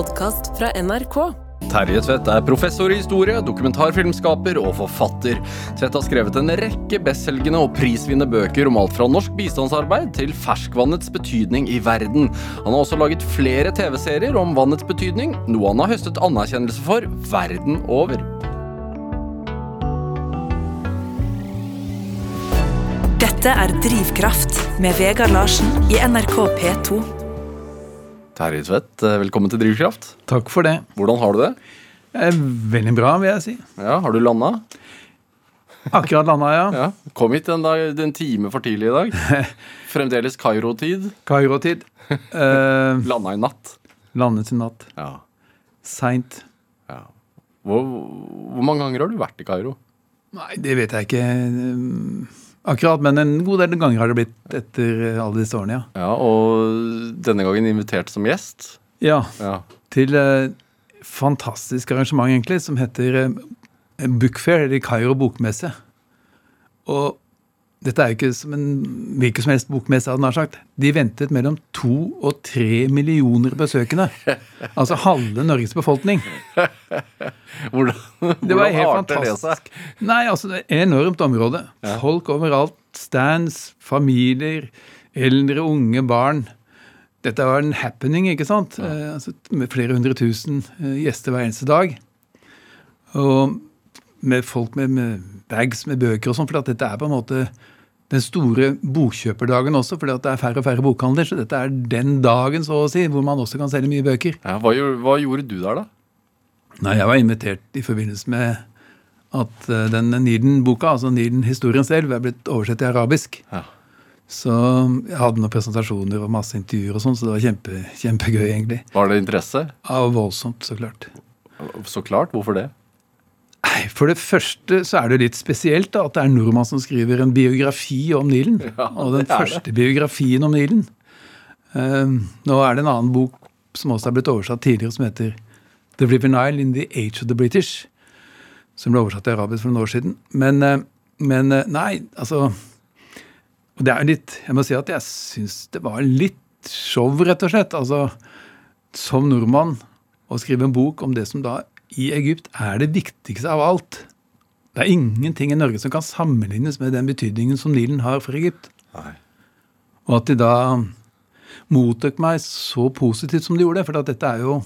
podkast fra NRK. Terje Tvedt er professor i historie, dokumentarfilmskaper og forfatter. Tvedt har skrevet en rekke bestselgende og prisvinnende bøker om alt fra norsk bistandsarbeid til ferskvannets betydning i verden. Han har også laget flere TV-serier om vannets betydning, noe han har høstet anerkjennelse for verden over. Dette er Drivkraft med Vegard Larsen i NRK P2. Terje Tvedt, eh, velkommen til Drivkraft. Takk for det. Hvordan har du det? Eh, Veldig bra, vil jeg si. Ja, Har du landa? Akkurat landa, ja. Ja. Kom hit en, dag, en time for tidlig i dag. Fremdeles Kairo-tid. Kairo-tid. Uh, Landa i natt. landet i natt. Ja. Seint. ja. Hvor, hvor mange ganger har du vært i Kairo? Nei, det vet jeg ikke eh, akkurat, men en god del ganger har det blitt etter eh, alle disse årene, ja. Ja, Og denne gangen invitert som gjest. Ja, Ja. til eh, fantastisk arrangement, egentlig, som heter eh, Bookfair, eller Kairo bokmesse. Og dette er jo ikke som en hvilken som helst bokmesse, hadde nær sagt. De ventet mellom to og tre millioner besøkende. Altså halve Norges befolkning. Hvordan, Det var helt arter det fantastisk. Nei, altså det er enormt område. Folk overalt. Stands, familier, eldre, unge, barn. Dette var en happening, ikke sant? Eh, altså, med flere hundre tusen eh, gjester hver eneste dag. Og med folk med, med bags med bøker og sånn, for at dette er på en måte den store bokkjøperdagen også, fordi at det er færre og færre bokhandler. Så dette er den dagen, så å si, hvor man også kan selge mye bøker. Ja, hva, gjorde, hva gjorde du der, da? Nei, jeg var invitert i forbindelse med at eh, den Niden-boka, altså Niden-historien selv, er blitt oversett til arabisk. Ja. Så jeg hadde noen presentasjoner og masse intervjuer og sånn, så det var kjempe, kjempegøy, egentlig. Var det interesse? Ja, voldsomt, så klart. Så klart. Hvorfor det? Nei, For det første så er det litt spesielt da, at det er en nordmann som skriver en biografi om Nilen. Ja, og den det første biografien om Nilen. Uh, nå er det en annen bok som også er blitt oversatt tidligere, som heter The River Nile in the Age of the British. Som ble oversatt til arabisk for noen år siden. Men, uh, men uh, nei, altså og det er litt Jeg må si at jeg syns det var litt show, rett og slett. Altså, som nordmann å skrive en bok om det som da i Egypt er det viktigste av alt. Det er ingenting i Norge som kan sammenlignes med den betydningen som Nilen har for Egypt. Nei. Og at de da mottok meg så positivt som de gjorde. For at dette er jo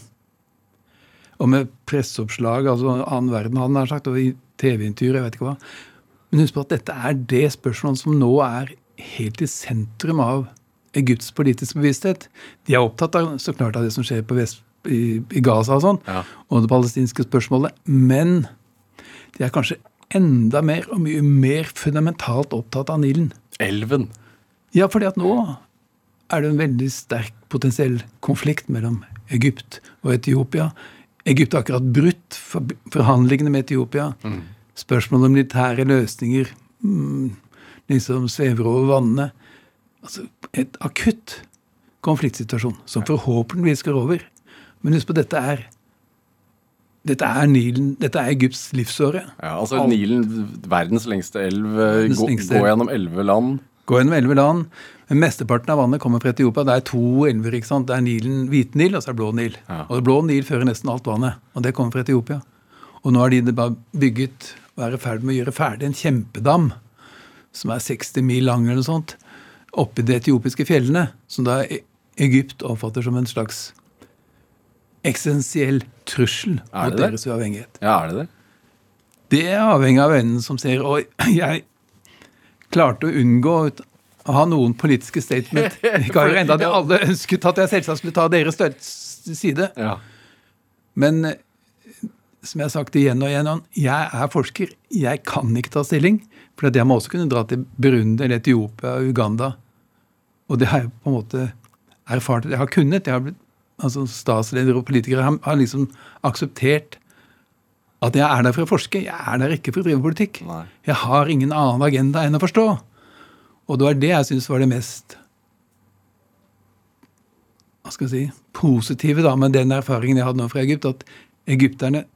Og med presseoppslag, altså annen verden, hadde han nær sagt, og i TV-intervjuer, jeg vet ikke hva. Men husk på at dette er det spørsmålet som nå er helt i sentrum av Egypts politiske bevissthet. De er opptatt av, så klart av det som skjer på vest, i, i Gaza og sånn, Ja. og det palestinske spørsmålet, men de er kanskje enda mer og mye mer fundamentalt opptatt av Nilen. Elven. Ja, fordi at nå er det en veldig sterk potensiell konflikt mellom Egypt og Etiopia. Egypt har akkurat brutt forhandlingene med Etiopia. Spørsmål om militære løsninger mm, liksom svever over vannene. Altså et akutt konfliktsituasjon som forhåpentligvis går over. Men husk på, dette er dette er Nilen, dette er Egypts livsåre. Ja, altså Nilen, verdens lengste elv, eh, Verdens gå, lengste gå elv. gjennom elleve land. Gå gjennom elleve land. Men mesteparten av vannet kommer fra Etiopia. Det er to elver. ikke sant? Det er Nilen, Hvite-Nil og så er det Blå Nil. Ja. Og Blå Nil fører nesten alt vannet. Og det kommer fra Etiopia. Og nå har de bare bygget og er i ferd med å gjøre ferdig en kjempedam som er 60 mil lang eller noe sånt, oppi de etiopiske fjellene, som da E- Egypt oppfatter som en slags eksistensiell trussel mot deres uavhengighet. Ja, er det det? Det er avhengig av øynene som ser. Og jeg klarte å unngå å ha noen politiske statement. Ikke har jo enda de alle ønsket at jeg selvsagt skulle ta deres side. Ja. Men eh, som jeg har sagt igjen og igjen, jeg er forsker. Jeg kan ikke ta stilling. For jeg må også kunne dra til Burundi eller Etiopia og Uganda. Og det har jeg på en måte erfart at jeg har kunnet. Jeg har blitt, altså Statsledere og politikere har, har liksom akseptert at jeg er der for å forske. Jeg er der ikke for å drive politikk. Nei. Jeg har ingen annen agenda enn å forstå. Og det var det jeg syns var det mest hva skal jeg si, positive da, med den erfaringen jeg hadde nå fra Egypt, at egypterne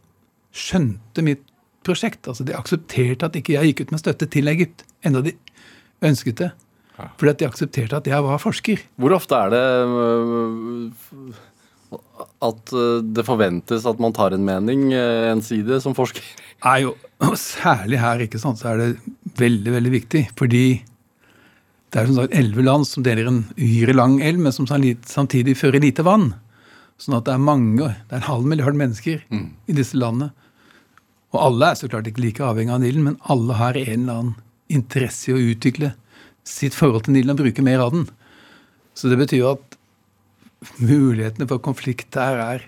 skjønte mitt prosjekt. altså De aksepterte at ikke jeg gikk ut med støtte til Egypt, enda de ønsket det. Fordi at de aksepterte at jeg var forsker. Hvor ofte er det øh, at eh, det forventes at man tar en mening en side, som forsker? er jo, og Særlig her ikke sant, så er det veldig veldig viktig. Fordi det er som sagt elleve land som deler en uhyre lang elv, men som samtidig fører lite vann. Sånn at det er mange, det er en halv milliard mennesker i disse landene. Og alle er så klart ikke like avhengig av Nilen, men alle har en eller annen interesse i å utvikle sitt forhold til Nilen og bruke mer av den. Så det betyr jo at mulighetene for konflikt der er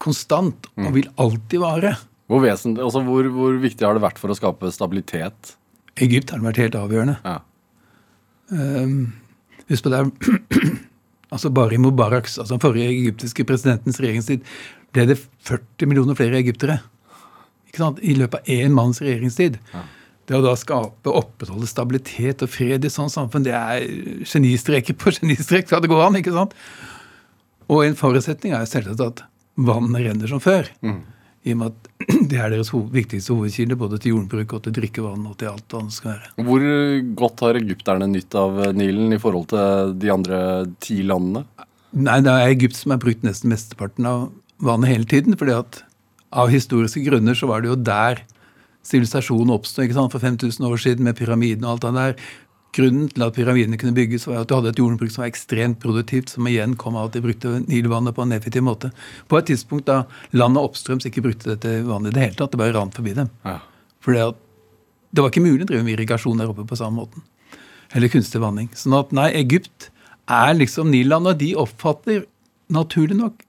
konstant og vil alltid vare. Hvor, vesentlig, altså hvor, hvor viktig har det vært for å skape stabilitet? Egypt har vært helt avgjørende. Ja. Um, husk på det altså Bare i Mubaraks, altså den forrige egyptiske presidentens regjeringstid, ble det 40 millioner flere egyptere. I løpet av én manns regjeringstid. Det å da skape opprettholde stabilitet og fred i sånt samfunn, det er genistreker på genistrek fra det går an. ikke sant? Og en forutsetning er jo selvsagt at vannet renner som før. I og med at det er deres hov viktigste hovedkilde både til jordbruk og til drikkevann og til alt vann skal være. Hvor godt har egypterne nytt av Nilen i forhold til de andre ti landene? Nei, det er Egypt som har brukt nesten mesteparten av vannet hele tiden. fordi at av historiske grunner så var det jo der sivilisasjonen oppstod for 5000 år siden med pyramiden og alt det der. Grunnen til at pyramidene kunne bygges, var at du hadde et jordbruk som var ekstremt produktivt, som igjen kom av at de brukte Nilvannet på en effektiv måte. På et tidspunkt da landet oppstrøms ikke brukte dette vannet i det hele tatt, det bare rant forbi dem. Ja. For det var ikke mulig å drive med irrigasjon der oppe på samme måten. Eller kunstig vanning. Sånn at nei, Egypt er liksom Nilland, og de oppfatter naturlig nok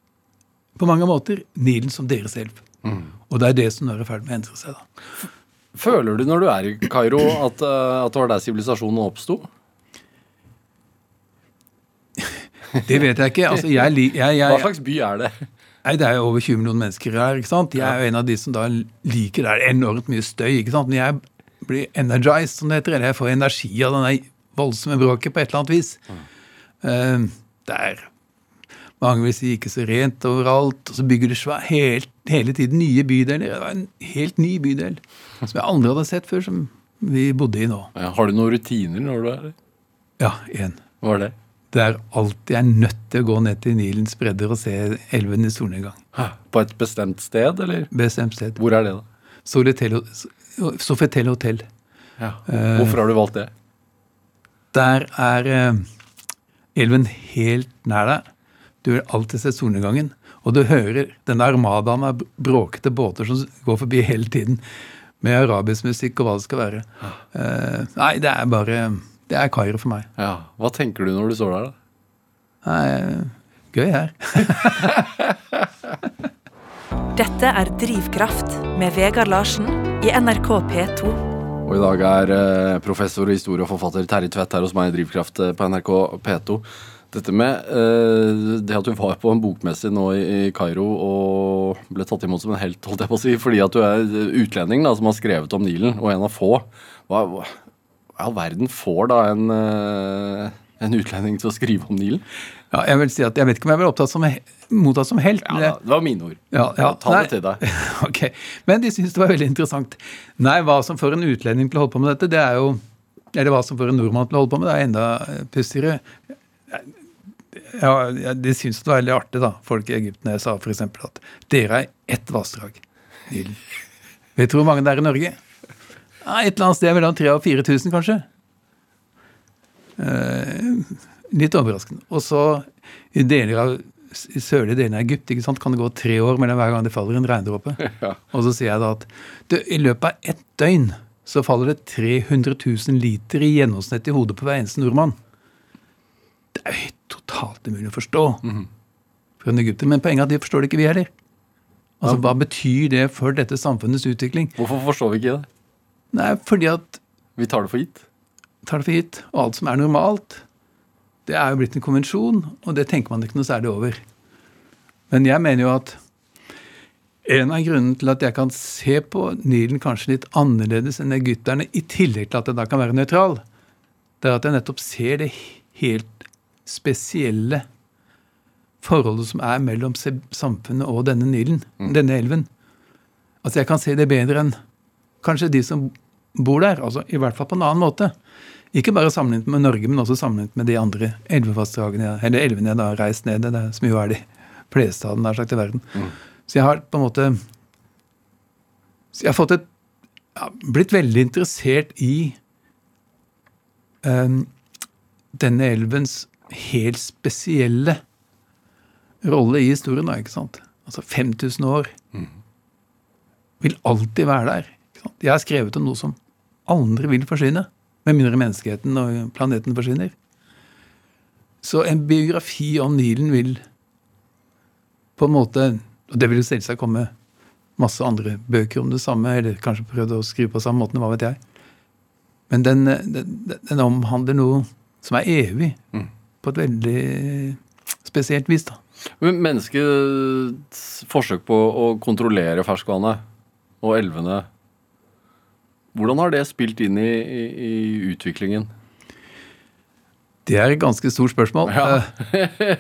på mange måter Nilen som deres elv. Og det er det som nå er i ferd med å endre seg. da. Føler du når du er i Kairo at, eh, at det var der sivilisasjonen oppsto? Det vet jeg ikke. altså jeg, jeg, jeg, Hva slags by er det? Nei, Det er jo over 20 millioner mennesker her. ikke sant? Jeg er jo en av de som da liker det er enormt mye støy. ikke sant? Men jeg blir energized, som det heter. Eller jeg får energi av denne voldsomme bråket på et eller annet vis. Eh, det er mange vil si ikke så rent overalt. Og så bygger de svær, helt, hele tiden nye bydeler. Det var en helt ny bydel som jeg aldri hadde sett før, som vi bodde i nå. Ja, har du noen rutiner når du er der? Ja, én. Hva er det? Det er alltid jeg er nødt til å gå ned til Nilens bredder og se elven i solnedgang. På et bestemt sted, eller? Bestemt sted. Hvor er det, da? Sofetel Sofitel hotell. Ja. Eh. Hvorfor har du valgt det? Der er eh, elven helt nær deg. Du vil alltid se solnedgangen. Og du hører denne armadaen av bråkete båter som går forbi hele tiden. Med arabisk musikk og hva det skal være. Uh, nei, det er bare Det er Kairo for meg. Ja. Hva tenker du når du står der, da? Nei, gøy her. Dette er Drivkraft med Vegard Larsen i NRK P2. Og i dag er eh, professor i historie og forfatter Terje Tvedt her hos meg i Drivkraft eh, på NRK P2. Dette med uh, det at du var på en bokmesse nå i, i Kairo og ble tatt imot som en helt, holdt jeg på å si, fordi at du er utlending da, som har skrevet om Nilen, og en av få. Hva, i all verden får da en, uh, en utlending til å skrive om Nilen? Ja, jeg vil si at jeg vet ikke om jeg blir opptatt som, mottatt som helt. Ja, det, Det var mine ord. Ja, ja, Ta nei. det til deg. Ok, Men de syns det var veldig interessant. Nei, hva som får en utlending til å holde på med dette, det er jo Eller hva som får en nordmann til å holde på med, det er enda eh, pussigere. Ja, de syns det var veldig artig, da, folk i Egypt, når jeg sa f.eks. at dere er ett vassdrag. Vet du hvor mange det er i Norge? Ja, et eller annet sted mellom 3000 og 4000, kanskje. Eh, litt overraskende. Og så i deler av i sørlige delen av Egypt ikke sant, kan det gå tre år mellom hver gang det faller en regndråpe. Ja. Og så sier jeg da at du, i løpet av ett døgn så faller det 300 000 liter i gjennomsnitt i hodet på hver eneste nordmann. Det er jo totalt umulig å forstå for en egypter. Men poenget er at de forstår det ikke, vi heller. Altså, Hva betyr det for dette samfunnets utvikling? Hvorfor forstår vi ikke det? Nei, fordi at Vi tar det for gitt. tar det for gitt. Og alt som er normalt, det er jo blitt en konvensjon, og det tenker man ikke noe særlig over. Men jeg mener jo at en av grunnene til at jeg kan se på Nilen kanskje litt annerledes enn egypterne, i tillegg til at jeg da kan være nøytral, det er at jeg nettopp ser det helt spesielle forholdet som er mellom samfunnet og denne Nilen, denne elven. Altså jeg kan se det bedre enn kanskje de som bor der. altså I hvert fall på en annen måte. Ikke bare sammenlignet med Norge, men også sammenlignet med de andre elvevassdragene, eller elvene jeg da har reist ned i, som jo er de fleste av den der sagt i verden. Så jeg har på en måte så Jeg har fått et ja, blitt veldig interessert i um, denne elvens helt spesielle rolle i historien, da, ikke sant? Altså 5000 år vil alltid være der. Ikke sant? Jeg har skrevet om noe som aldri vil forsvinne, med mindre menneskeheten og planeten forsvinner. Så en biografi om Nilen vil på en måte Og det vil jo selvsagt komme masse andre bøker om det samme, eller kanskje prøvd å skrive på samme måten, hva vet jeg. Men den, den, den omhandler noe som er evig, på et veldig spesielt vis, da. Men Menneskets forsøk på å kontrollere ferskvannet og elvene Hvordan har det spilt inn i, i, i utviklingen? Det er et ganske stort spørsmål. Ja.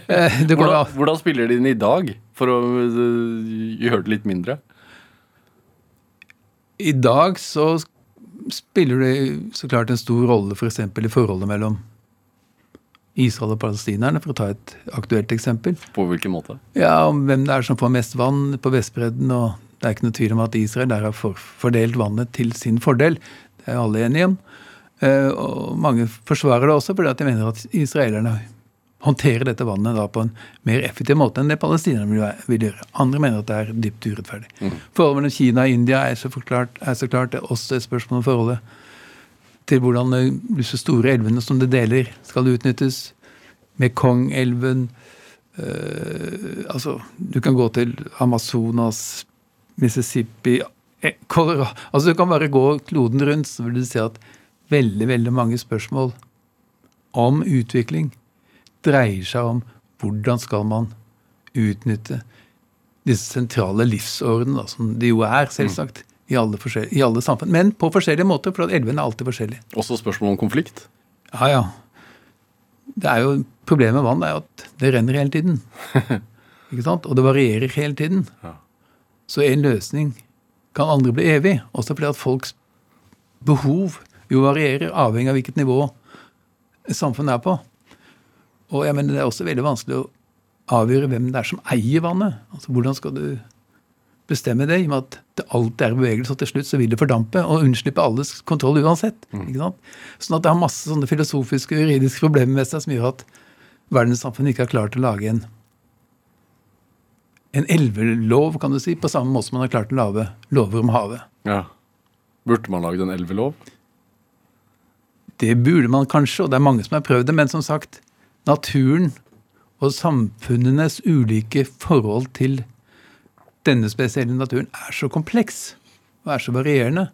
Eh, går Hvordan, hvordan spiller de inn i dag, for å øh, gjøre det litt mindre? I dag så spiller det så klart en stor rolle f.eks. For i forholdet mellom Israel og palestinerne, for å ta et aktuelt eksempel. På hvilken måte? Ja, om hvem det er som får mest vann på Vestbredden. og Det er ikke noe tvil om at Israel der har for, fordelt vannet til sin fordel. Det er alle enige om. Eh, og mange forsvarer det også fordi at de mener at israelerne håndterer dette vannet da på en mer effektiv måte enn det palestinerne vil, gjøre. Andre mener at det er dypt urettferdig. Forholdet mellom Kina og India er så, forklart, er så klart det er også et spørsmål om forholdet til hvordan eh, disse store elvene som det deler, skal utnyttes. Mekong-elven eh, Altså, du kan gå til Amazonas, Mississippi eh, Colorado Altså, du kan bare gå kloden rundt, så vil du se at veldig, veldig mange spørsmål om utvikling dreier seg om hvordan skal man utnytte disse sentrale livsårene, da, som de jo er, selvsagt, i, alle i alle samfunn. Men på forskjellige måter, for at elvene er alltid forskjellige. Også spørsmål om konflikt? Ja, ja. Det er jo, Problemet med vann er jo at det renner hele tiden. Ikke sant? Og det varierer hele tiden. Ja. Så en løsning kan aldri bli evig. Også fordi at folks behov jo varierer, avhengig av hvilket nivå samfunnet er på. Og jeg mener det er også veldig vanskelig å avgjøre hvem det er som eier vannet. Altså Hvordan skal du bestemme det, i og med at det alltid er bevegelse, og til slutt så vil det fordampe og unnslippe alles kontroll uansett. ikke sant? Sånn at det har masse sånne filosofiske og juridiske problemer med seg som gjør at verdenssamfunnet ikke har klart å lage en en elvelov, kan du si, på samme måte som man har klart å lage lover om havet. Ja. Burde man lagd en elvelov? Det burde man kanskje, og det er mange som har prøvd det, men som sagt, naturen og samfunnenes ulike forhold til denne spesielle naturen er så kompleks og er så varierende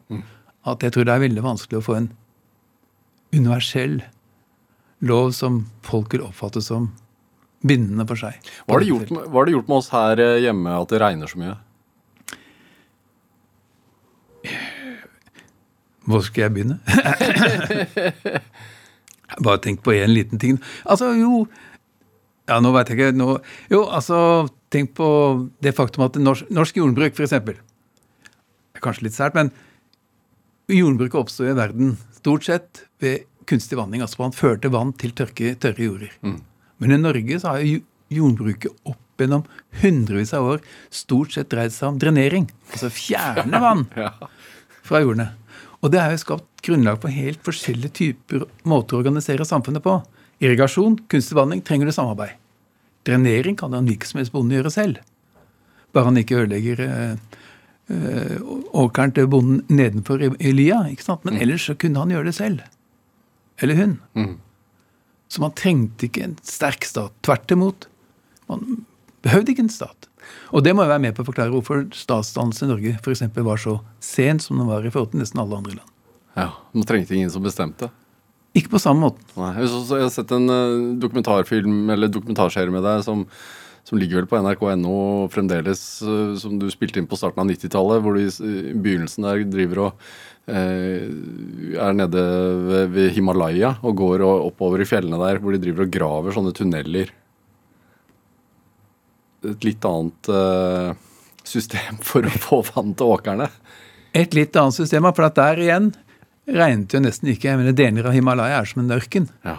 at jeg tror det er veldig vanskelig å få en universell lov som folk vil oppfatte som bindende for seg. Hva har det gjort, hva har det gjort med oss her eh, hjemme at det regner så mye? Hvor skal jeg begynne? Bare tenk på én liten ting. Altså, jo Ja, nå veit jeg ikke nå, Jo, altså, tenk på det faktum at norsk, norsk jordbruk, f.eks. er kanskje litt sært, men jordbruket oppsto i verden stort sett ved kunstig vanning. Altså man førte vann til tørke, tørre jorder. Men i Norge så har jo jordbruket opp gjennom hundrevis av år stort sett dreid seg om drenering. Altså fjerne vann fra jordene. Og det har jo skapt grunnlag for helt forskjellige typer måter å organisere samfunnet på. Irrigasjon, kunstig vanning, trenger du samarbeid. Drenering kan en hvilken som helst bonde gjøre selv. Bare han ikke ødelegger eh, eh, åkeren til bonden nedenfor i, i lia. ikke sant? Men ellers så kunne han gjøre det selv. Eller hun. Så man trengte ikke en sterk stat. Tvert imot. Man behøvde ikke en stat. Og det må jeg være med på å forklare hvorfor statsdannelsen i Norge for eksempel var så sen som den var i forhold til nesten alle andre land. Ja, Man trengte ingen som bestemte. Ikke på samme måte. Nei, jeg, har sett en eh, dokumentarfilm eller dokumentarserie med deg som, som ligger vel på nrk.no fremdeles, eh, som du spilte inn på starten av 90-tallet, hvor du i begynnelsen der driver og eh, er nede ved, ved Himalaya og går og oppover i fjellene der, hvor de driver og graver sånne tunneler. Et litt annet eh, system for å få vann til åkrene. Et litt annet system, for at der igjen regnet jo nesten ikke. Jeg mener, Deler av Himalaya er som en ørken. Ja.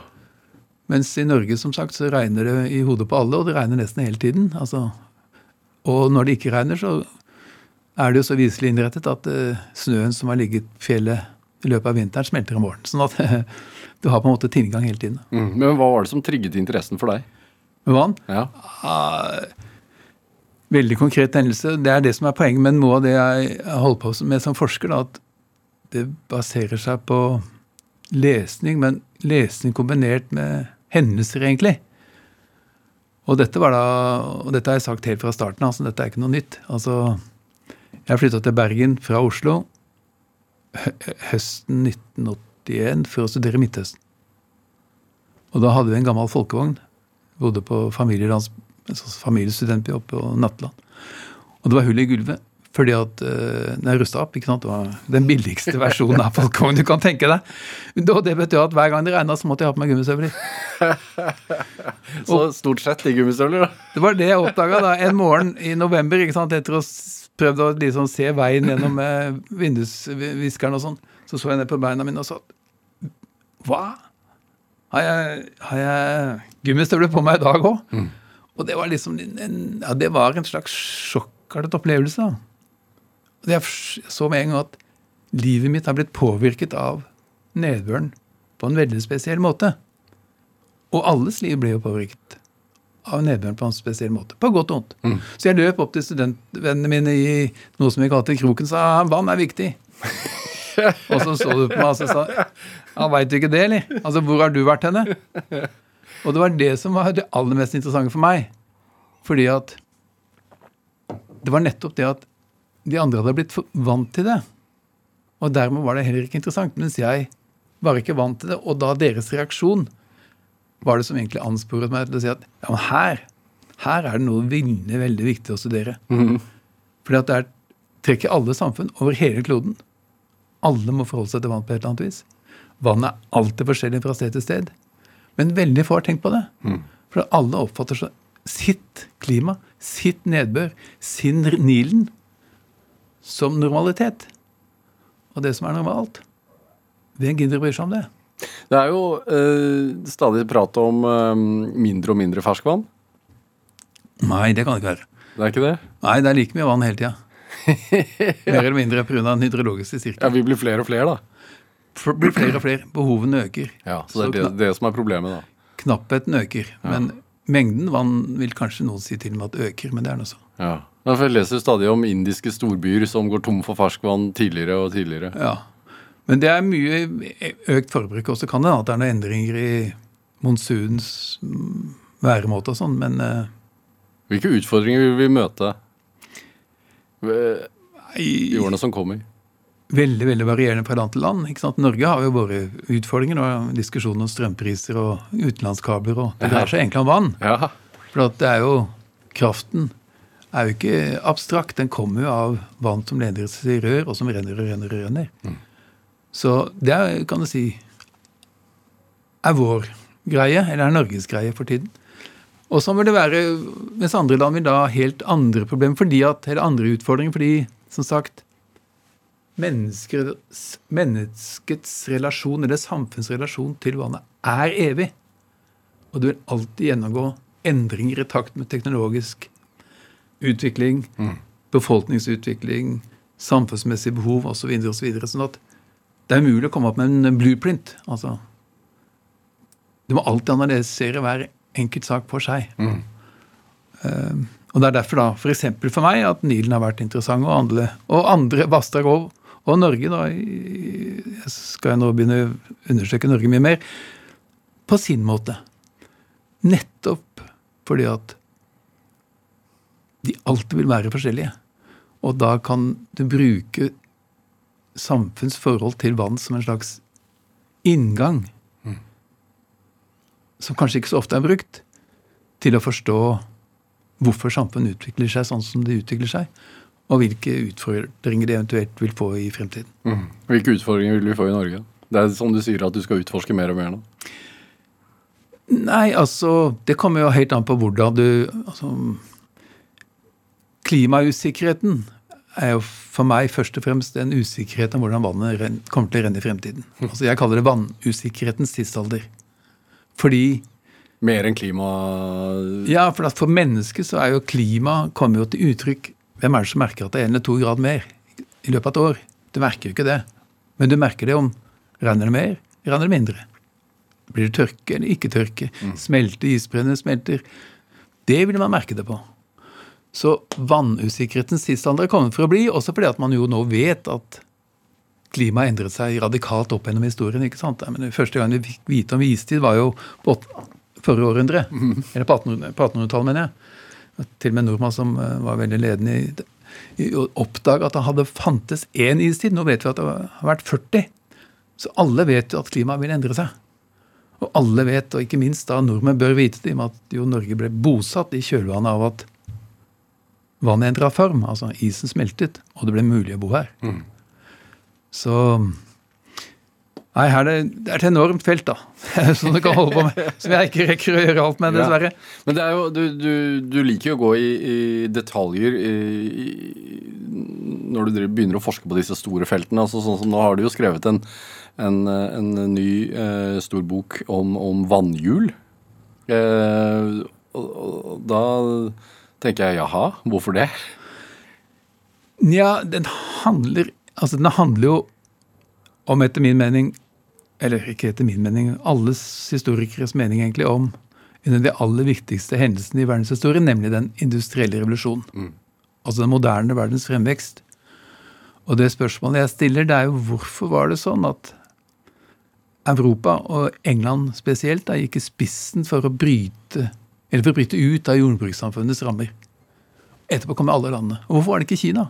Mens i Norge som sagt, så regner det i hodet på alle, og det regner nesten hele tiden. Altså, og når det ikke regner, så er det jo så viselig innrettet at uh, snøen som har ligget på fjellet i løpet av vinteren, smelter om våren. Sånn at du har på en måte tilgang hele tiden. Mm. Men hva var det som trigget interessen for deg? Med vann? Ja. Uh, veldig konkret hendelse. Det er det som er poenget med noe av det jeg holder på med som forsker. Da, at det baserer seg på lesning, men lesning kombinert med hendelser, egentlig. Og dette da, og dette har jeg sagt helt fra starten, altså dette er ikke noe nytt. Altså, Jeg flytta til Bergen fra Oslo høsten 1981 for å studere Midtøsten. Og da hadde vi en gammel folkevogn. Bodde på altså familiestudentby oppe på Natteland. Og det var hull i gulvet. Fordi at den er rusta opp. ikke sant? Det var den billigste versjonen av folkevogn du kan tenke deg. Og det betød at hver gang det regna, så måtte jeg ha på meg gummistøvler. så stort sett i gummistøvler, da? Det var det jeg oppdaga da, en morgen i november, ikke sant, etter å prøvd å liksom se veien gjennom uh, vindusviskeren og sånn. Så så jeg ned på beina mine og sa Hva? Har jeg, har jeg gummistøvler på meg i dag òg? Mm. Og det var liksom en, ja, det var en slags sjokkartet opplevelse. da. Jeg så med en gang at livet mitt har blitt påvirket av nedbøren på en veldig spesiell måte. Og alles liv ble jo påvirket av nedbøren på en spesiell måte. På godt og vondt. Mm. Så jeg løp opp til studentvennene mine i noe som vi kalte Kroken, sa vann er viktig. og så så du på meg og sa ja, veit du ikke det, eller? Altså, hvor har du vært henne? Og det var det som var det aller mest interessante for meg. Fordi at det var nettopp det at de andre hadde blitt vant til det. Og dermed var det heller ikke interessant. Mens jeg var ikke vant til det. Og da deres reaksjon var det som egentlig ansporet meg til å si at ja, men her, her er det noe veldig, veldig viktig å studere. Mm. Fordi at det er, trekker alle samfunn over hele kloden. Alle må forholde seg til vann på et eller annet vis. Vann er alltid forskjellig fra sted til sted. Men veldig få har tenkt på det. Mm. For alle oppfatter sitt klima, sitt nedbør, sin Nilen som normalitet. Og det som er normalt. Hvem gidder å bry seg om det? Det er jo øh, stadig prat om øh, mindre og mindre ferskvann. Nei, det kan det ikke være. Det er ikke det? Nei, det er like mye vann hele tida. Mer eller mindre pga. den hydrologiske sirkelen. Ja, Vi blir flere og flere, da. For, blir flere og flere. Behovene øker. Ja, Så det er det, det som er problemet, da. Knappheten øker. Ja. Men mengden vann vil kanskje noen si til og med at øker, men det er noe så. Ja. Jeg leser stadig om indiske storbyer som går tom for ferskvann tidligere og tidligere. Ja, Men det er mye økt forbruk. Og så kan det at det er noen endringer i monsunens væremåte og sånn, men uh, Hvilke utfordringer vil vi møte i årene som kommer? Veldig veldig varierende fra land til land. ikke sant? Norge har jo våre utfordringer og diskusjoner om strømpriser og utenlandskabler. og Det dreier seg egentlig om vann. Ja. For det er jo kraften er jo ikke abstrakt. Den kommer jo av vann som leder i rør, og som renner og renner og renner. Mm. Så det er, kan du si er vår greie, eller er Norges greie for tiden. Og så vil det være mens andre land vil da ha helt andre problemer, fordi at, eller andre utfordringer, fordi som sagt menneskets, menneskets relasjon, eller samfunnsrelasjon til vannet, er evig. Og du vil alltid gjennomgå endringer i takt med teknologisk utvikling, mm. befolkningsutvikling, samfunnsmessige behov osv. Så videre, sånn at det er umulig å komme opp med en blueprint. altså Du må alltid analysere hver enkelt sak for seg. Mm. Uh, og Det er derfor da, f.eks. For, for meg at Nilen har vært interessant, og andre, og andre vassdrag og, og, Norge. da, Jeg skal nå begynne å undersøke Norge mye mer. På sin måte. Nettopp fordi at de alltid vil være forskjellige. Og da kan du bruke samfunns forhold til vann som en slags inngang, mm. som kanskje ikke så ofte er brukt, til å forstå hvorfor samfunn utvikler seg sånn som de utvikler seg, og hvilke utfordringer de eventuelt vil få i fremtiden. Mm. Hvilke utfordringer vil vi få i Norge? Det er som du sier at du skal utforske mer og mer nå. Nei, altså Det kommer jo helt an på hvordan du altså, Klimausikkerheten er jo for meg først og fremst en usikkerhet om hvordan vannet kommer til å renne i fremtiden. Altså Jeg kaller det vannusikkerhetens tidsalder. Fordi Mer enn klima... Ja, for at for mennesket så er jo klima kommer jo til uttrykk Hvem er det som merker at det er en eller to grad mer i løpet av et år? Du merker jo ikke det. Men du merker det om renner det mer, renner det mindre. Blir det tørke eller ikke tørke? Smelter isbreene, smelter Det vil man merke det på. Så vannusikkerhetens tidsalder er kommet for å bli, også fordi at man jo nå vet at klimaet endret seg radikalt opp gjennom historien. ikke sant? Men Første gang vi fikk vite om istid, var jo på forrige århundre. Eller på 1800 på 1800-tallet, mener jeg. Til og med en nordmann som eh, var veldig ledende i, i å oppdage at det hadde fantes én istid. Nå vet vi at det har vært 40. Så alle vet jo at klimaet vil endre seg. Og alle vet, og ikke minst da nordmenn bør vite det, i og med at jo Norge ble bosatt i kjølvannet av at vannet endra form. Altså isen smeltet, og det ble mulig å bo her. Så Nei, her er det, det er et enormt felt, da. Som du kan holde på med. Som jeg ikke rekker å gjøre alt med, Ja. dessverre. Men det er jo, du, du, du liker jo å gå i, i detaljer i, i, når du begynner å forske på disse store feltene. Altså, sånn som Nå har du jo skrevet en, en, en ny eh, stor bok om, om vannhjul. Eh, og, og da tenker jeg jaha, hvorfor det? Nja, den handler Altså, den handler jo om, etter min mening Eller ikke etter min mening, alles historikeres mening, egentlig, om en av de aller viktigste hendelsene i verdenshistorien, nemlig den industrielle revolusjonen. Altså den moderne verdens fremvekst. Og det spørsmålet jeg stiller, det er jo hvorfor var det sånn at Europa, og England spesielt, da gikk i spissen for å bryte eller for å bryte ut av jordbrukssamfunnets rammer. Etterpå kom alle landene. Og hvorfor var det ikke Kina?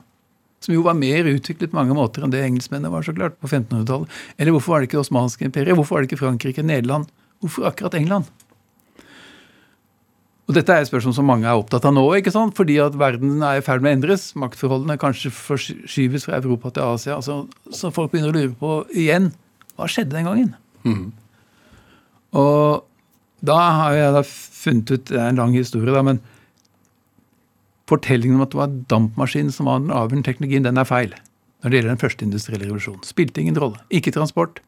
Som jo var mer utviklet på mange måter enn det engelskmennene var så klart på 1500-tallet. Eller hvorfor var det ikke det osmanske imperiet? Hvorfor var det ikke Frankrike, Nederland? Hvorfor akkurat England? Og Dette er et spørsmål som mange er opptatt av nå, ikke sant? fordi at verden er i ferd med å endres. Maktforholdene kanskje forskyves fra Europa til Asia. Altså, så folk begynner å lure på igjen hva skjedde den gangen. Og da har jeg da funnet ut Det er en lang historie, da, men fortellingen om at det var dampmaskinen som var den avgjørende teknologien, den er feil. Når det gjelder den første industrielle revolusjonen. Spilte ingen rolle. Ikke transport.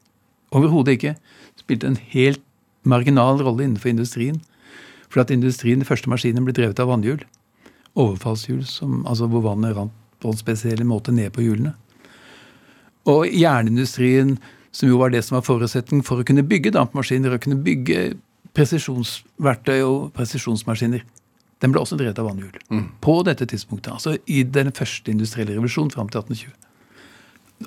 Overhodet ikke. Spilte en helt marginal rolle innenfor industrien. For at industrien, de første maskinene ble drevet av vannhjul. Overfallshjul som, altså hvor vannet rant på en spesiell måte ned på hjulene. Og jernindustrien, som jo var det som var forutsetning for å kunne bygge dampmaskiner og kunne bygge presisjonsverktøy og presisjonsmaskiner, den ble også drevet av vannhjul. På dette tidspunktet. Altså i den første industrielle revolusjonen fram til 1820.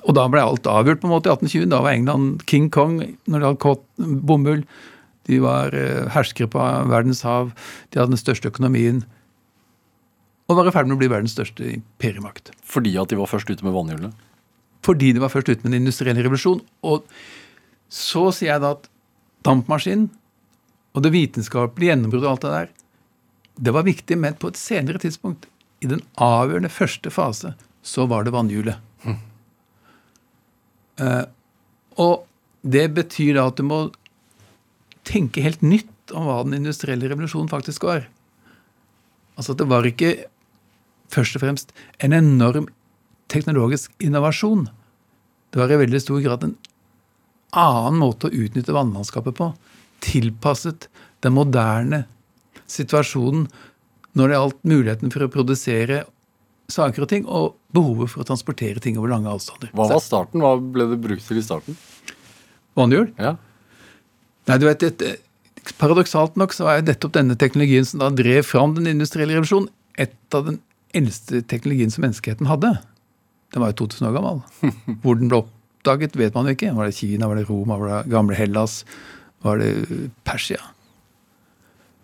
Og da ble alt avgjort på en måte i 1820. Da var England King Kong når det gjaldt kått bomull. De var eh, herskere på verdens hav. De hadde den største økonomien. Og var i ferd med å bli verdens største imperiemakt. Fordi at de var først ute med vannhjulene? Fordi de var først ute med den industrielle revolusjon. Og så sier jeg da at dampmaskinen og det vitenskapelige gjennombruddet og alt det der, det var viktig, men på et senere tidspunkt, i den avgjørende første fase, så var det vannhjulet. Eh, og det betyr da at du må tenke helt nytt om hva den industrielle revolusjonen faktisk var. Altså at det var ikke først og fremst en enorm teknologisk innovasjon. Det var i veldig stor grad en annen måte å utnytte vannmannskapet på. Tilpasset den moderne situasjonen når det gjaldt muligheten for å produsere saker og ting, og behovet for å transportere ting over lange avstander. Hva var starten? Hva ble det brukt til i starten? Vannhjul? Ja. Nei, du vet, et, Paradoksalt nok så er nettopp denne teknologien som da drev fram den industrielle revolusjonen, et av den eldste teknologien som menneskeheten hadde. Den var jo 2000 år gammel. Hvor den ble oppdaget, vet man jo ikke. Var det Kina, var det Roma, var det gamle Hellas, var det Persia?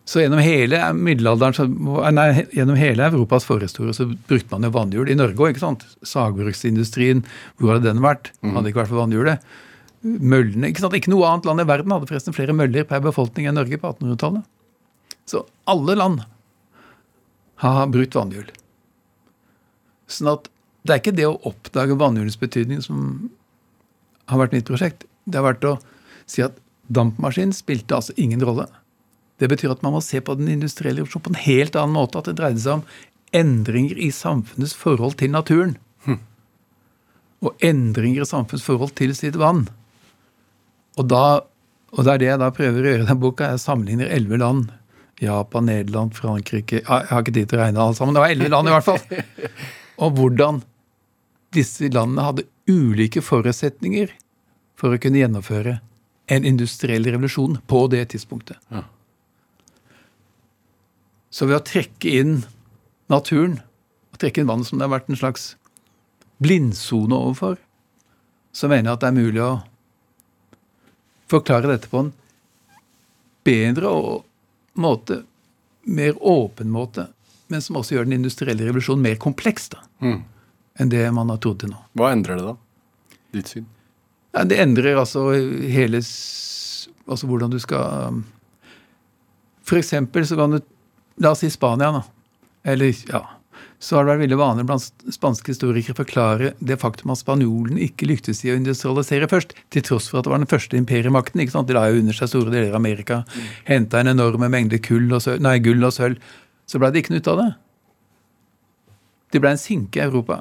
Så gjennom hele middelalderen, nei, gjennom hele Europas forhistorie så brukte man jo vannhjul. I Norge òg, ikke sant. Sagbruksindustrien, hvor hadde den vært? Hadde ikke vært for vannhjulet. Møllene, ikke sant? Ikke noe annet land i verden hadde forresten flere møller per befolkning enn Norge på 1800-tallet. Så alle land har brukt vannhjul. Sånn at det er ikke det å oppdage vannhjulets betydning som har vært mitt prosjekt. Det har vært å si at dampmaskin spilte altså ingen rolle. Det betyr at man må se på den industrielle revolusjonen på en helt annen måte. At det dreide seg om endringer i samfunnets forhold til naturen. Og endringer i samfunnsforhold til sitt vann. Og, da, og det er det jeg da prøver å gjøre i den boka. Jeg sammenligner elleve land. Japan, Nederland, Frankrike Jeg har ikke tid til å regne alle sammen. Det var elleve land i hvert fall. Og hvordan disse landene hadde ulike forutsetninger for å kunne gjennomføre en industriell revolusjon på det tidspunktet. Ja. Så ved å trekke inn naturen, og trekke inn vannet som det har vært en slags blindsone overfor, så mener jeg at det er mulig å forklare dette på en bedre og- måte, mer åpen måte, men som også gjør den industrielle revolusjonen mer kompleks da, Mm. enn det man har trodd til nå. Hva endrer det, da? Ditt syn? Ja, det endrer altså hele Altså hvordan du skal For eksempel så kan du La oss si Spania, da. Eller, ja. Så har det vært veldig vanlig blant spanske historikere å forklare det faktum at spanjolene ikke lyktes i å industrialisere først, til tross for at det var den første imperiemakten. ikke sant? De la jo under seg store deler av Amerika. Henta en enorme mengde gull og sølv. Så blei det ikke noe ut av det. Det blei en sinke i Europa.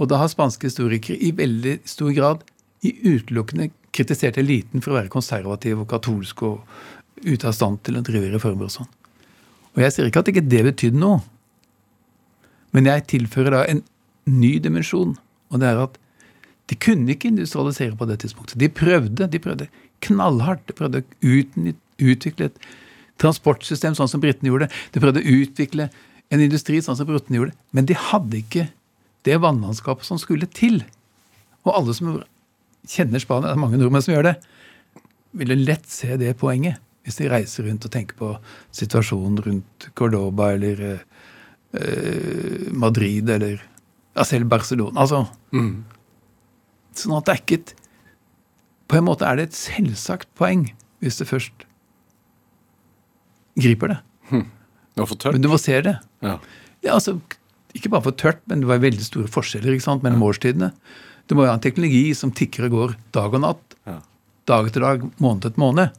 Og da har spanske historikere i veldig stor grad utelukkende kritisert eliten for å være konservativ og katolsk og ute av stand til å drive reformer og sånn. Og jeg sier ikke at ikke det betydde noe, men jeg tilfører da en ny dimensjon, og det er at de kunne ikke industrialisere på det tidspunktet. De prøvde, de prøvde knallhardt. De prøvde å utvikle et transportsystem sånn som britene gjorde. De prøvde å utvikle en industri sånn som britene gjorde. Men de hadde ikke det vannlandskapet som skulle til. Og alle som kjenner Spania, det er mange nordmenn som gjør det, vil du lett se det poenget hvis de reiser rundt og tenker på situasjonen rundt Cordoba eller eh, eh, Madrid eller ja, selv Barcelona. Altså, Mm. Sånn at det er ikke et På en måte er det et selvsagt poeng hvis du først griper det. Det var for tørt. Men du må se det. Ja. Ja, altså, Ikke bare for tørt, men det var veldig store forskjeller sant, mellom årstidene. Du må ha en teknologi som tikker og går dag og natt. Ja. Dag etter dag, måned etter måned.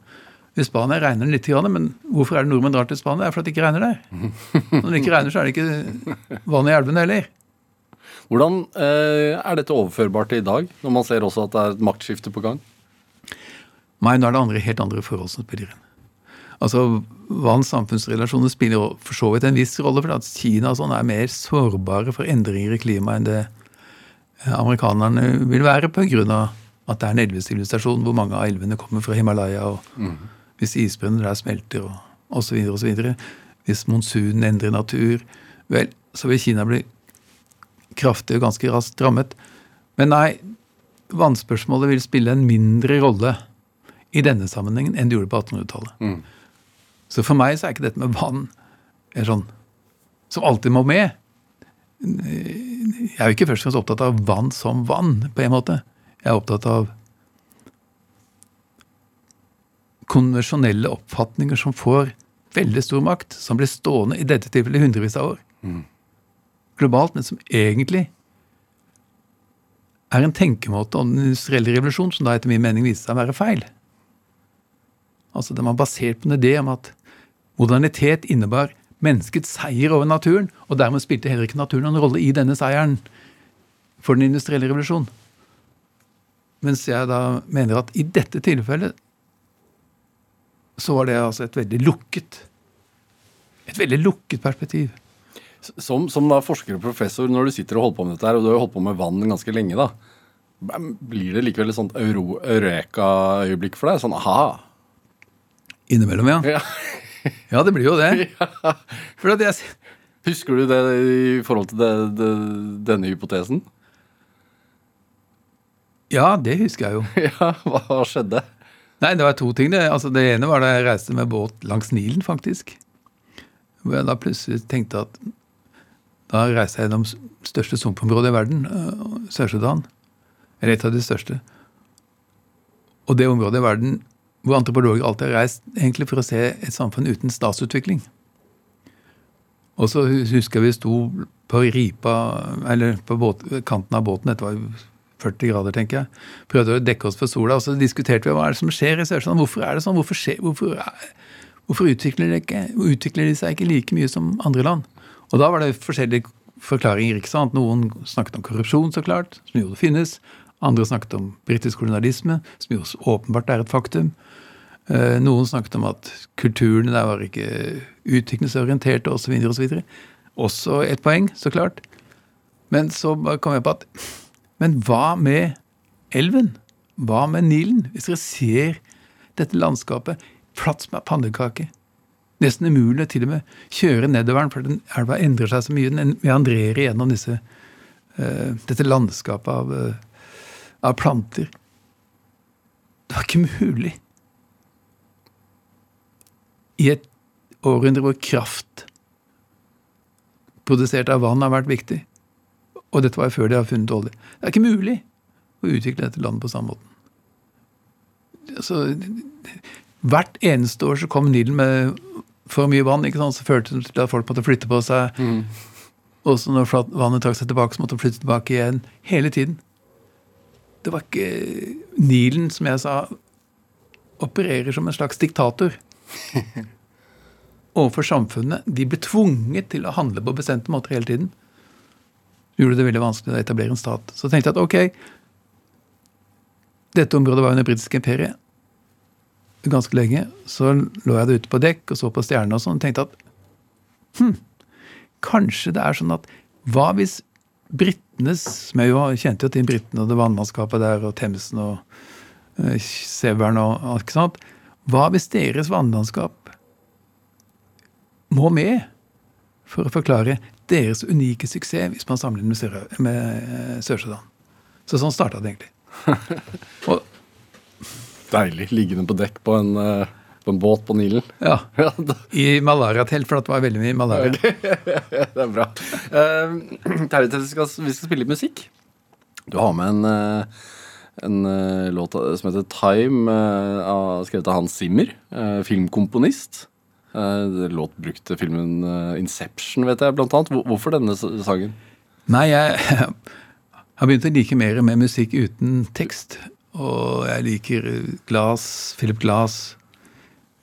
I Spania regner det litt, men hvorfor er det nordmenn drar til Spania? Det er fordi det ikke regner der. Når det ikke regner, så er det ikke vann i elvene heller. Hvordan eh, er dette overførbart til i dag, når man ser også at det er et maktskifte på gang? Nei, nå er det andre, helt andre forhold som spiller inn. Altså, Vanns samfunnsrelasjoner spiller for så vidt en viss rolle, for at Kina sånn er mer sårbare for endringer i klimaet enn det amerikanerne vil være, pga. at det er en elvesivilisasjon hvor mange av elvene kommer fra Himalaya. og Hvis isbrennen der smelter og osv. osv. Hvis monsunen endrer natur, vel, så vil Kina bli kraftig og ganske raskt rammet. Men nei, vannspørsmålet vil spille en mindre rolle i denne sammenhengen enn det gjorde på 1800-tallet. Mm. Så for meg så er ikke dette med vann sånn som alltid må med. Jeg er jo ikke først og fremst opptatt av vann som vann, på en måte. Jeg er opptatt av konvensjonelle oppfatninger som får veldig stor makt, som blir stående i dette tilfellet i hundrevis av år. Globalt, men som egentlig er en tenkemåte om den industrielle revolusjon som da etter min mening viste seg å være feil. Altså Den var basert på en idé om at modernitet innebar menneskets seier over naturen, og dermed spilte heller ikke naturen noen rolle i denne seieren for den industrielle revolusjonen. Mens jeg da mener at i dette tilfellet så var det altså et veldig lukket Et veldig lukket perspektiv. Som, som da forsker og professor, når du sitter og holder på med dette her, og du har jo holdt på med vann ganske lenge, da, blir det likevel et sånt eureka-øyeblikk for deg? Sånn aha. Innimellom, ja. Ja. Ja, det blir jo det. For at jeg, Husker du det i forhold til det, det, denne hypotesen? ja, det husker jeg jo. Ja, hva skjedde? Nei, det var to ting. Det, altså, det ene var da jeg reiste med båt langs Nilen, faktisk. Hvor jeg da plutselig tenkte at da reiste jeg gjennom største sumpområdet i verden, øh, Sør-Sudan. Eller et av de største. Og det området i verden hvor antropologer alltid har reist egentlig for å se et samfunn uten statsutvikling. Og så hus- husker jeg vi sto på ripa, eller på båt, kanten av båten, dette var jo 40 grader, tenker jeg. Prøvde å dekke oss for sola, og så diskuterte vi hva er det som skjer i Sør-Sudan. Hvorfor er det sånn? Hvorfor, skjer, hvorfor, hvorfor utvikler, de ikke, utvikler de seg ikke like mye som andre land? Og da var det forskjellige forklaringer. ikke sant? Noen snakket om korrupsjon, så klart, som jo det finnes. Andre snakket om britisk kolonialisme, som jo åpenbart er et faktum. Eh, noen snakket om at kulturen der var ikke utviklingsorientert osv. osv. Også et poeng, så klart. Men så kom jeg på at Men hva med elven? Hva med Nilen? Hvis dere ser dette landskapet flatt som ei pannekake. Nesten umulig til og med kjøre nedover den, for den elva endrer seg så mye. Den meandrerer gjennom disse, uh, dette landskapet av, uh, av planter. Det var ikke mulig. I et århundre hvor kraft produsert av vann har vært viktig, og dette var før de har funnet olje Det er ikke mulig å utvikle dette landet på samme måten. Altså, hvert eneste år så kom Nilen med for mye vann, ikke sant? så førte det til at folk måtte flytte på seg. Mm. Og så når vannet trakk seg tilbake, så måtte de flytte tilbake igjen. Hele tiden. Det var ikke Nilen, som jeg sa, opererer som en slags diktator overfor samfunnet. De ble tvunget til å handle på bestemte måter hele tiden. Gjorde det veldig vanskelig å etablere en stat. Så tenkte jeg at ok, dette området var under britisk imperie ganske lenge. Så lå jeg det ute på dekk og så på stjernene og sånn og tenkte at hm, kanskje det er sånn at hva hvis britenes Som jeg jo kjente jo til britene og det vannmannskapet der og Themsen og uh, Severn og alt ikke sånt. Hva hvis deres vannlandskap må med for å forklare deres unike suksess hvis man sammenligner med eh, Sør-Sudan? Så sånn starta det egentlig. og Deilig. Liggende på dekk på en, uh, på en båt på Nilen. Ja. I malariatelt, for det var veldig mye malaria. det er bra. Uh, vi skal spille litt musikk. Du har med en, uh, en uh, låt som heter Time, uh, skrevet av Hans Zimmer, filmkomponist. låt brukt til filmen Inception, vet jeg, blant annet. Hvorfor denne sangen? Nei, jeg har begynt å like mer med musikk uten tekst. Og jeg liker Glass, Philip Glass,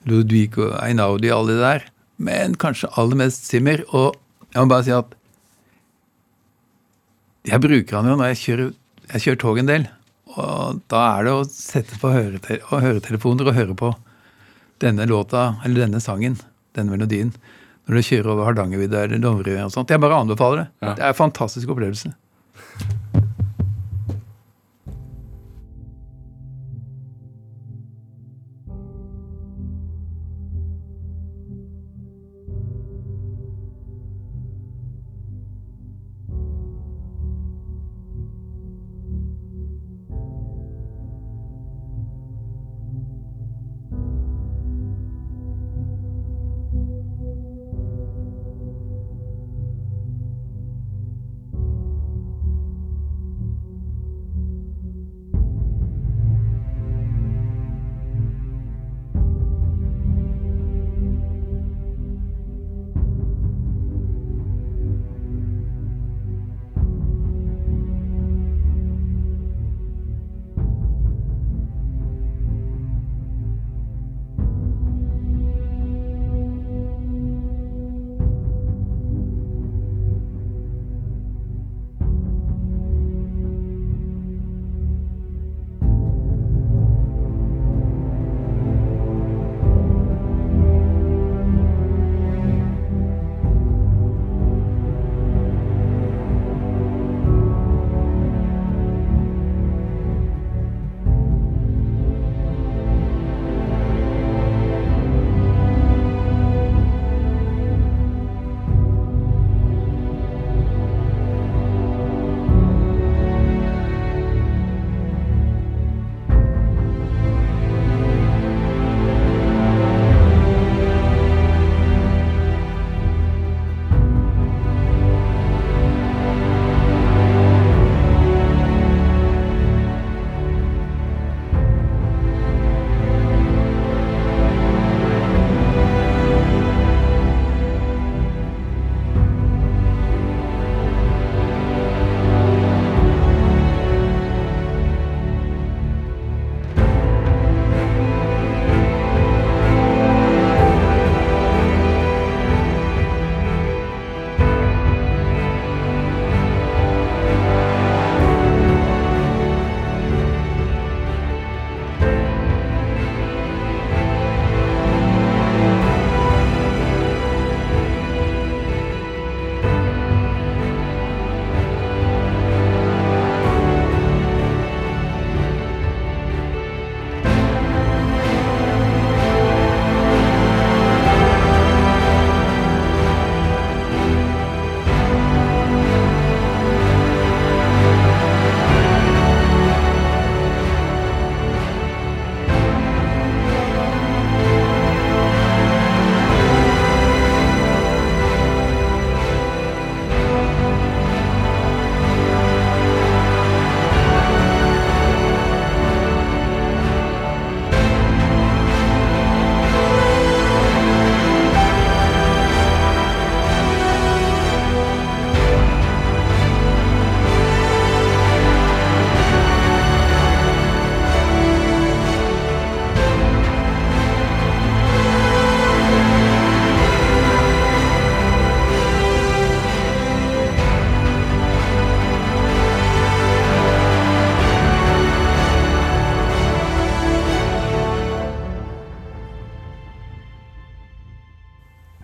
Ludvig og Einaudi, alle de der. Men kanskje aller mest Zimmer. Og jeg må bare si at jeg bruker han jo når jeg kjører, jeg kjører tog en del. Og da er det å sette på hørete høretelefoner og høre på denne låta, eller denne sangen, denne melodien, når du kjører over Hardangervidda eller Dovreøya og sånt. Jeg bare anbefaler det. Ja. Det er en fantastisk opplevelse.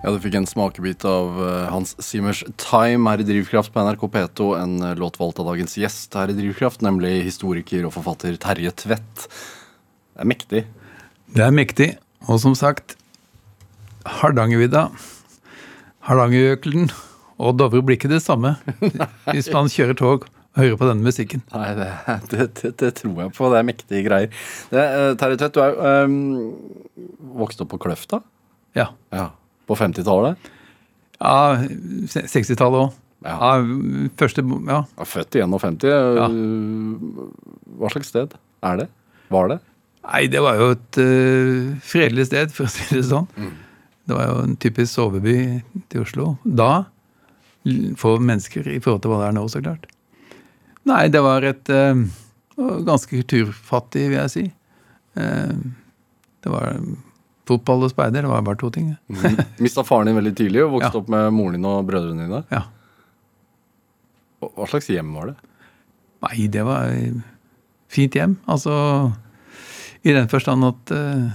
Ja, Du fikk en smakebit av eh, Hans Simers 'Time' her i Drivkraft på NRK P2. En eh, låt valgt av dagens gjest her i Drivkraft, nemlig historiker og forfatter Terje Tvedt. Det er mektig. Det er mektig. Og som sagt, Hardangervidda, Hardangerjøkelen og Dovre blir ikke det samme hvis man kjører tog og hører på denne musikken. Nei, det, det, det, det tror jeg på. Det er mektige greier. Eh, Terje Tvedt, du er um, vokst opp på Kløfta? Ja. Ja. På 50-tallet? ja 60-tallet òg. Ja. Ja, første Ja. Ja, Født i 51. Ja. Hva slags sted er det? Var det? Nei, det var jo et uh, fredelig sted, for å si det sånn. Det var jo en typisk soveby til Oslo. Da. For mennesker i forhold til hva det er nå, så klart. Nei, det var et uh, ganske kulturfattig, vil jeg si. Uh, det var fotball og speider. Det var bare to ting. Mista faren din veldig tidlig og vokste Ja. opp med moren din og brødrene dine. Ja. Hva slags hjem var det? Nei, det var fint hjem. Altså i den forstand at uh,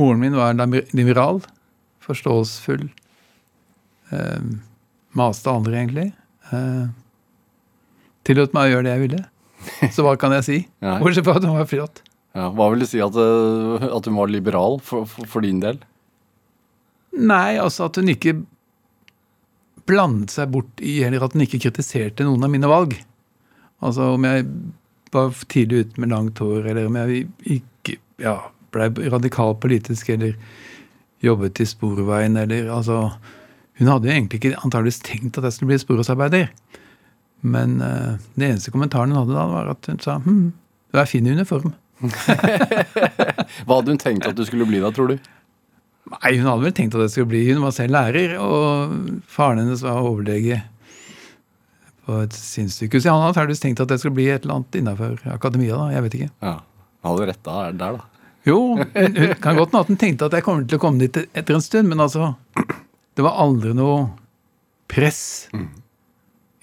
moren min var liberal, forståelsesfull. Uh, maste andre, egentlig. Uh, tillot meg å gjøre det jeg ville. Så hva kan jeg si? Bortsett fra at hun var flott. Ja, hva vil du si at, uh, at hun var liberal for, for, for din del? Nei, altså at hun ikke blandet seg bort i, eller at hun ikke kritiserte noen av mine valg. Altså om jeg var tidlig ute med langt hår, eller om jeg ikke ja, ble radikal politisk, eller jobbet i Sporveien, eller altså Hun hadde jo egentlig ikke antageligvis tenkt at jeg skulle bli sporveisarbeider. Men uh, den eneste kommentaren hun hadde da, var at hun sa hm, du er fin i uniform. Hva hadde hun tenkt at du skulle bli da, tror du? Nei, hun hadde vel tenkt at jeg skulle bli Hun var selv lærer, og faren hennes var overlege på et sinnssykehus. Han hadde antakeligvis tenkt at jeg skulle bli et eller annet innafor akademia, da. Jeg vet ikke. Ja, Han hadde rett der, der, da. Jo, hun, hun kan godt hende at hun tenkte at jeg kommer til å komme dit etter en stund, men altså Det var aldri noe press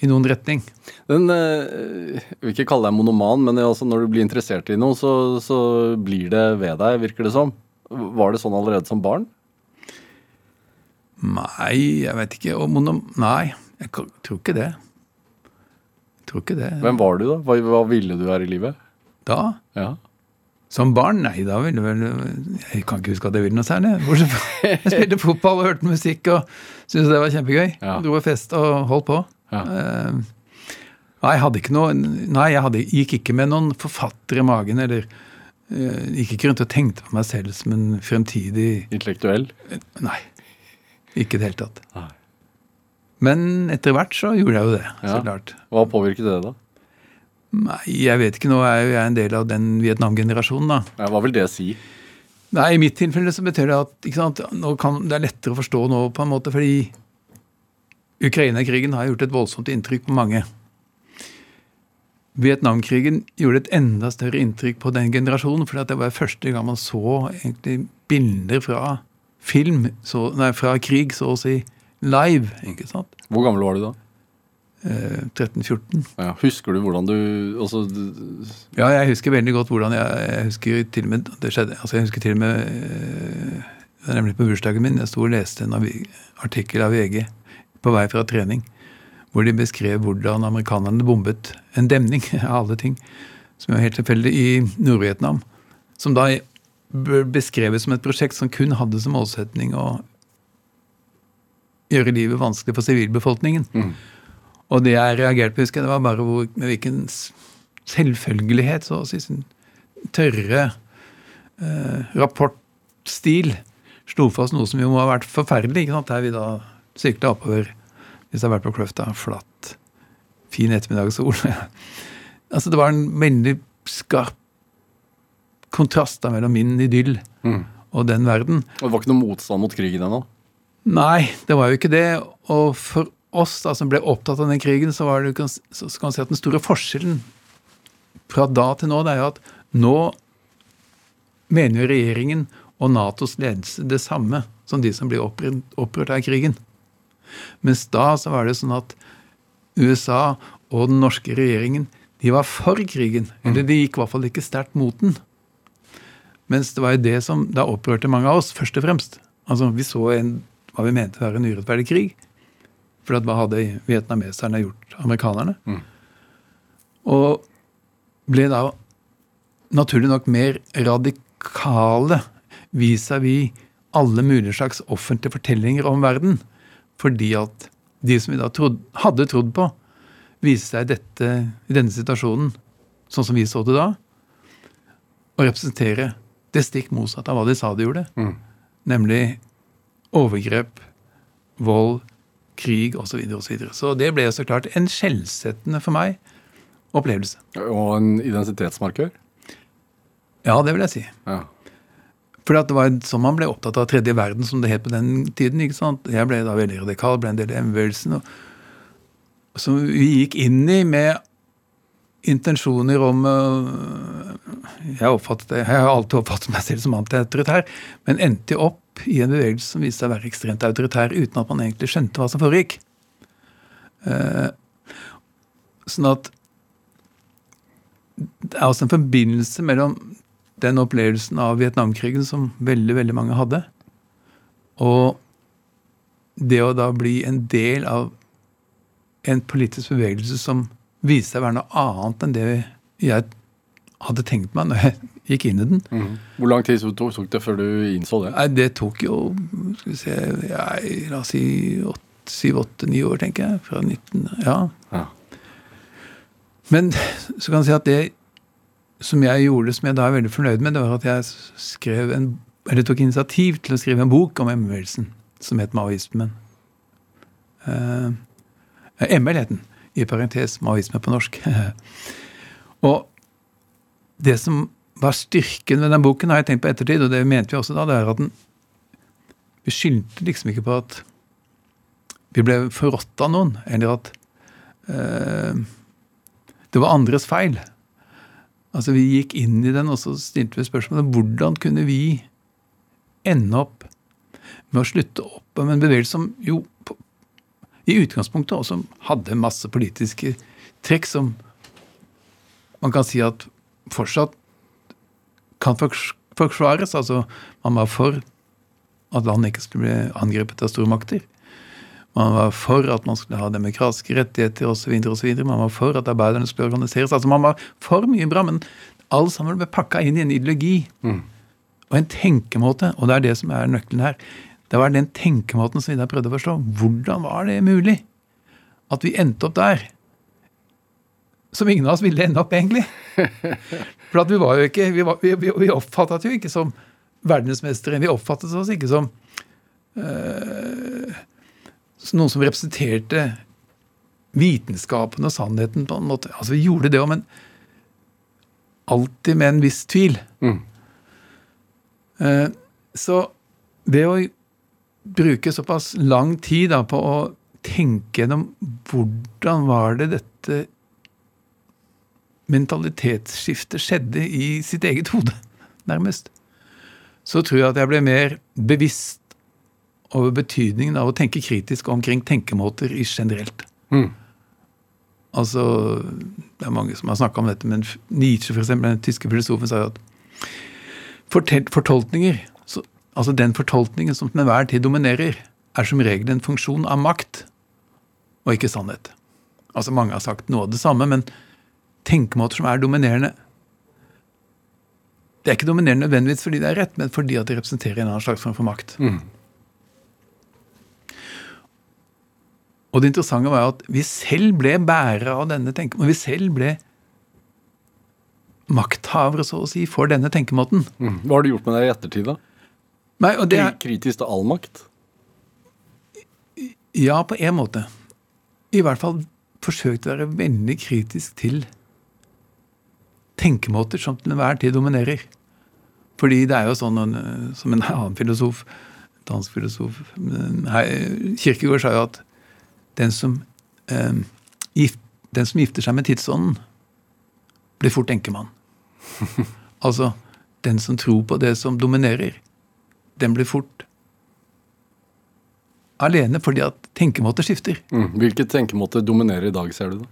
i noen retning. Den, eh, jeg vil ikke kalle deg monoman, men altså når du blir interessert i noe, så, så blir det ved deg, virker det som. Var det sånn allerede som barn? Nei, jeg vet ikke. Mono, nei, jeg tror ikke det. Jeg tror ikke det. Hvem var du, da? Hva, hva ville du være i livet? Da? Ja. Som barn? Nei, da ville vel Jeg kan ikke huske at jeg ville noe særlig. Jeg spilte fotball og hørte musikk og syntes det var kjempegøy. Ja. Dro og fest og holdt på. Ja. Eh, nei, jeg hadde ikke noe Nei, jeg hadde, gikk ikke med noen forfatter i magen, eller eh, gikk ikke rundt og tenkte på meg selv som en fremtidig Intellektuell? Nei. Ikke i det hele tatt. Nei. Men etter hvert så gjorde jeg jo det, så klart. Hva påvirket det, da? Nei, jeg vet ikke. Nå er jo jeg en del av den Vietnam-generasjonen, da. Ja, hva vil det si? Nei, I mitt tilfelle så betyr det at sant, kan, det er lettere å forstå nå, på en måte, fordi Ukraina-krigen har gjort et voldsomt inntrykk på mange. Vietnamkrigen gjorde et enda større inntrykk på den generasjonen, for det var første gang man så egentlig bilder fra film, så, nei, fra krig, så å si live. ikke sant? Hvor gammel var du da? Eh, 13-14. Ja, husker du hvordan du altså, Ja, jeg husker veldig godt hvordan jeg, jeg husker til og med det skjedde. altså Jeg husker til og med eh, nemlig på bursdagen min. Jeg sto og leste en artikkel av VG på vei fra trening, hvor de beskrev hvordan amerikanerne bombet en demning av alle ting, som er helt tilfeldig, i Nord-Vietnam. Som da ble beskrevet som et prosjekt som kun hadde som målsetning å gjøre livet vanskelig for sivilbefolkningen. Og det jeg reagerte på, husker jeg, det var bare hvor, med hvilken selvfølgelighet, så å si, sin tørre eh, rapportstil slo fast noe som jo må ha vært forferdelig. ikke sant? Der vi da sykla oppover, hvis jeg har vært på Kløfta, flatt, fin ettermiddagssol. altså Det var en veldig skarp kontrast da mellom min idyll og den verden. Og Det var ikke noe motstand mot krigen ennå? Nei, det var jo ikke det. Og for oss da, som ble opptatt av den krigen, så var det kan- så kan man si at den store forskjellen fra da til nå, det er jo at nå mener jo regjeringen og Natos ledelse det samme som de som blir opprørt av krigen. Mens da så var det sånn at USA og den norske regjeringen de var for krigen. Eller de gikk i hvert fall ikke sterkt mot den. Mens det var jo det som da opprørte mange av oss, først og fremst. Altså, Vi så en hva vi mente var en urettferdig krig. For hva hadde vietnameserne gjort amerikanerne? Mm. Og ble da naturlig nok mer radikale vis-à-vis alle mulige slags offentlige fortellinger om verden. Fordi at de som vi da trodde, hadde trodd på, viste seg dette, i denne situasjonen, sånn som vi så det da, å representere det stikk motsatte av hva de sa de gjorde. Mm. Nemlig overgrep, vold, krig osv. Så, videre, og så, videre. så det ble så klart en skjellsettende for meg opplevelse. Og en identitetsmarkør? Ja, det vil jeg si. Ja. For det var sånn man ble opptatt av tredje verden, som det het på den tiden. ikke sant? Jeg ble da veldig radikal, ble en del av M-bevegelsen. Som vi gikk inn i med intensjoner om øh, Jeg det, jeg har alltid oppfattet meg selv som antiautoritær, men endte opp i en bevegelse som viste seg å være ekstremt autoritær, uten at man egentlig skjønte hva som foregikk. Eh, sånn at det er også en forbindelse mellom den opplevelsen av Vietnamkrigen som veldig, veldig mange hadde, og det å da bli en del av en politisk bevegelse som viste seg å være noe annet enn det jeg hadde tenkt meg når jeg gikk inn i den. Mm. Hvor lang tid tok det før du innså det? Nei, Det tok jo skal vi se, jeg, la oss si syv-åtte-ni år, tenker jeg. Fra 19, ja. Ja. Men så kan jeg si at det som jeg gjorde, som jeg da er veldig fornøyd med, det var at jeg en, tok initiativ til å skrive en bok om M-bevegelsen, som het Maoismen. Uh, ML het den, i parentes maoisme på norsk. og det som var styrken ved den boken, har jeg tenkt på ettertid, og det mente vi også da, det er at den Vi skyldte liksom ikke på at vi ble forrådt av noen, eller at uh, det var andres feil. Altså Vi gikk inn i den og så stilte vi spørsmålet hvordan kunne vi ende opp med å slutte opp med en bevegelse som jo i utgangspunktet også hadde masse politiske trekk som man kan si at fortsatt kan forsvares. Altså man var for at landet ikke skulle bli angrepet av stormakter. Man var for at man skulle ha demokratiske rettigheter osv. Man var for at arbeiderne skulle organiseres. altså Man var for mye bra, men alt sammen ble pakka inn i en ideologi mm. og en tenkemåte. Og det er det som er nøkkelen her. Det var den tenkemåten som vi da prøvde å forstå. Hvordan var det mulig at vi endte opp der? Som ingen av oss ville ende opp, egentlig. For at vi var jo ikke, vi, var, vi, vi, vi oppfattet jo ikke som verdensmestere. Vi oppfattet oss ikke som øh, noen som representerte vitenskapen og sannheten på en måte. Altså, vi gjorde det òg, men alltid med en viss tvil. Mm. Eh, så ved å bruke såpass lang tid da, på å tenke gjennom hvordan var det dette mentalitetsskiftet skjedde i sitt eget hode, nærmest, så tror jeg at jeg ble mer bevisst over betydningen av å tenke kritisk omkring tenkemåter i generelt. Mm. Altså, Det er mange som har snakka om dette, men Nietzsche, for eksempel, den tyske filosofen, sa jo at fortolkninger, så, altså den fortolkningen som til enhver tid dominerer, er som regel en funksjon av makt, og ikke sannhet. Altså Mange har sagt noe av det samme, men tenkemåter som er dominerende Det er ikke dominerende nødvendigvis fordi det er rett, men fordi at det representerer en annen slags form for makt. Mm. Og det interessante var at vi selv ble bærere av denne tenkemåten. Vi selv ble makthavere, så å si, for denne tenkemåten. Mm. Hva har du gjort med det i ettertid, da? Nei, og det er, Kritisk til all makt? ja, på en måte. I hvert fall forsøkt å være veldig kritisk til tenkemåter som til enhver tid dominerer. Fordi det er jo sånn, en- som en annen filosof, dansk filosof Kirkegård sa jo at den som, eh, gift, den som gifter seg med tidsånden, blir fort enkemann. altså, den som tror på det som dominerer, den blir fort alene fordi at tenkemåter skifter. Mm. Hvilke tenkemåter dominerer i dag, ser du da?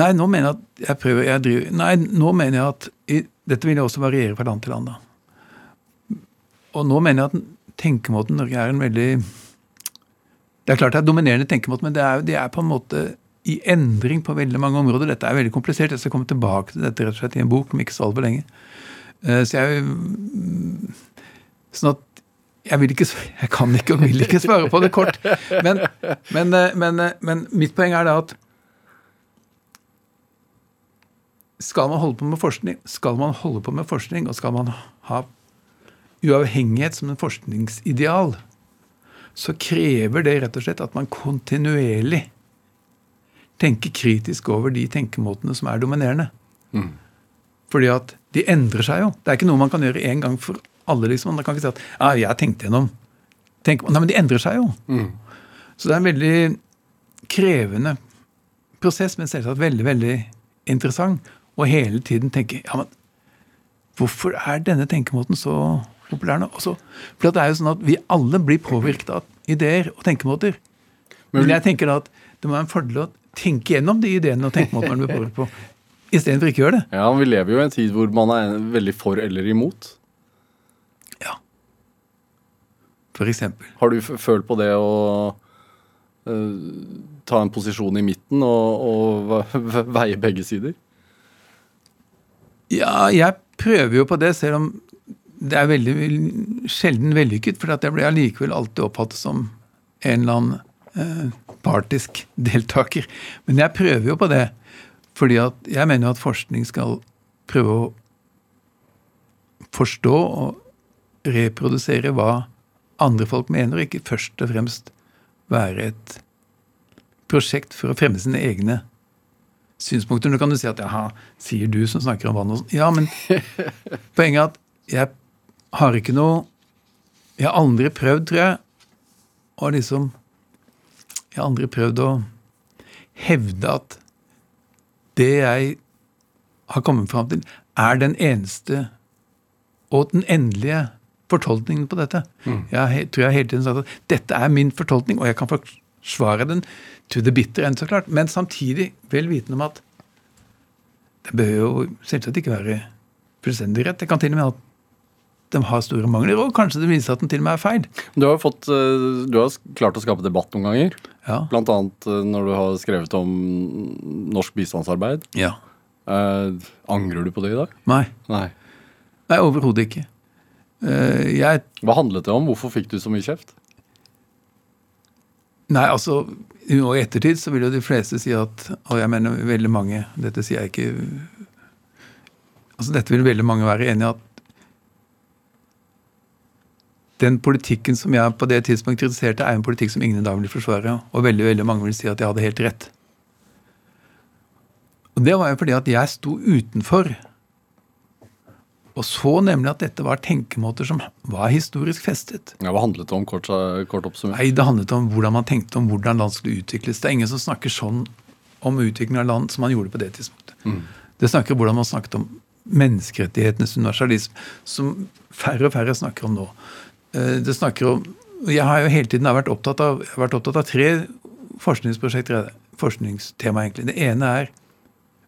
Nei, nå mener jeg at jeg prøver, jeg driver, nei, nå mener jeg at i, Dette vil jo også variere fra land til land. da. Og nå mener jeg at tenkemåten Norge er en veldig Det er klart det er dominerende tenkemåte, men det er, det er på en måte i endring på veldig mange områder. Dette er veldig komplisert. Jeg skal komme tilbake til dette rett og slett i en bok om ikke så altfor lenge. Eh, så jeg Sånn at jeg, ikke, jeg kan ikke og vil ikke svare på det kort. Men, men, eh, men, eh, men mitt poeng er da at skal man holde på med forskning, skal man holde på med forskning, og skal man ha uavhengighet som en forskningsideal, så krever det rett og slett at man kontinuerlig tenker kritisk over de tenkemåtene som er dominerende. Mm. Fordi at de endrer seg jo. Det er ikke noe man kan gjøre én gang for alle. liksom. Man kan ikke si at ja, jeg tenkte gjennom Tenk, Nei, men de endrer seg jo. Mm. Så det er en veldig krevende prosess, men selvsagt veldig, veldig interessant. Og hele tiden tenke ja, men hvorfor er denne tenkemåten så populær nå? Også, for det er jo sånn at vi alle blir påvirket av ideer og tenkemåter. Men, men jeg tenker da at det må være en fordel å tenke gjennom de ideene og tenkemåtene man blir påvirket på, istedenfor ikke å gjøre det. Ja, Vi lever jo i en tid hvor man er veldig for eller imot. Ja. For eksempel. Har du følt på det å uh, ta en posisjon i midten og, og veie begge sider? Ja, jeg prøver jo på det, selv om det er veldig sjelden vellykket. For jeg blir allikevel alltid oppfattet som en eller annen eh, partisk deltaker. Men jeg prøver jo på det. Fordi at jeg mener jo at forskning skal prøve å forstå og reprodusere hva andre folk mener, og ikke først og fremst være et prosjekt for å fremme sine egne synspunkter. Nå kan du si at jaha, sier du som snakker om vann og sånn. Ja, men poenget er at jeg har ikke noe Jeg har aldri prøvd, tror jeg, å liksom Jeg har aldri prøvd å hevde at det jeg har kommet fram til, er den eneste og den endelige fortolkningen på dette. Mm. Jeg tror jeg hele tiden sagt at dette er min fortolkning, og jeg kan forsvare den to the bitter end, så klart. Men samtidig vel vitende om at det bør jo selvsagt ikke være fullstendig rett. Det kan til og med at de har store mangler, og kanskje det viser at den til og med er feil. Du har, fått, eh, du har klart å skape debatt noen ganger. Ja. Annet eh, når du har skrevet om norsk bistandsarbeid. Ja. Eh, angrer du på det i dag? Nei. Nei, Nei overhodet ikke. Uh, jeg Hva handlet det om? Hvorfor fikk du så mye kjeft? Nei, altså nå I ettertid så vil jo de fleste si at Og jeg mener veldig mange Dette sier jeg ikke altså Dette vil veldig mange være enig i at den politikken som jeg på det tidspunktet kritiserte, er en politikk som ingen i dag vil forsvare. Og veldig veldig mange vil si at jeg hadde helt rett. Og Det var jo fordi at jeg sto utenfor og så nemlig at dette var tenkemåter som var historisk festet. Ja, Hva handlet det om, kort, kort oppsummert? Nei, Det handlet om hvordan man tenkte om hvordan land skulle utvikles. Det er ingen som snakker sånn om utvikling av land som man gjorde på det tidspunktet. Mm. Det snakker om hvordan man snakket om menneskerettighetenes universalisme, som færre og færre snakker om nå. Eh, det snakker om, Jeg har jo hele tiden vært opptatt av, vært opptatt av tre forskningsprosjekter, forskningstema egentlig. Det ene er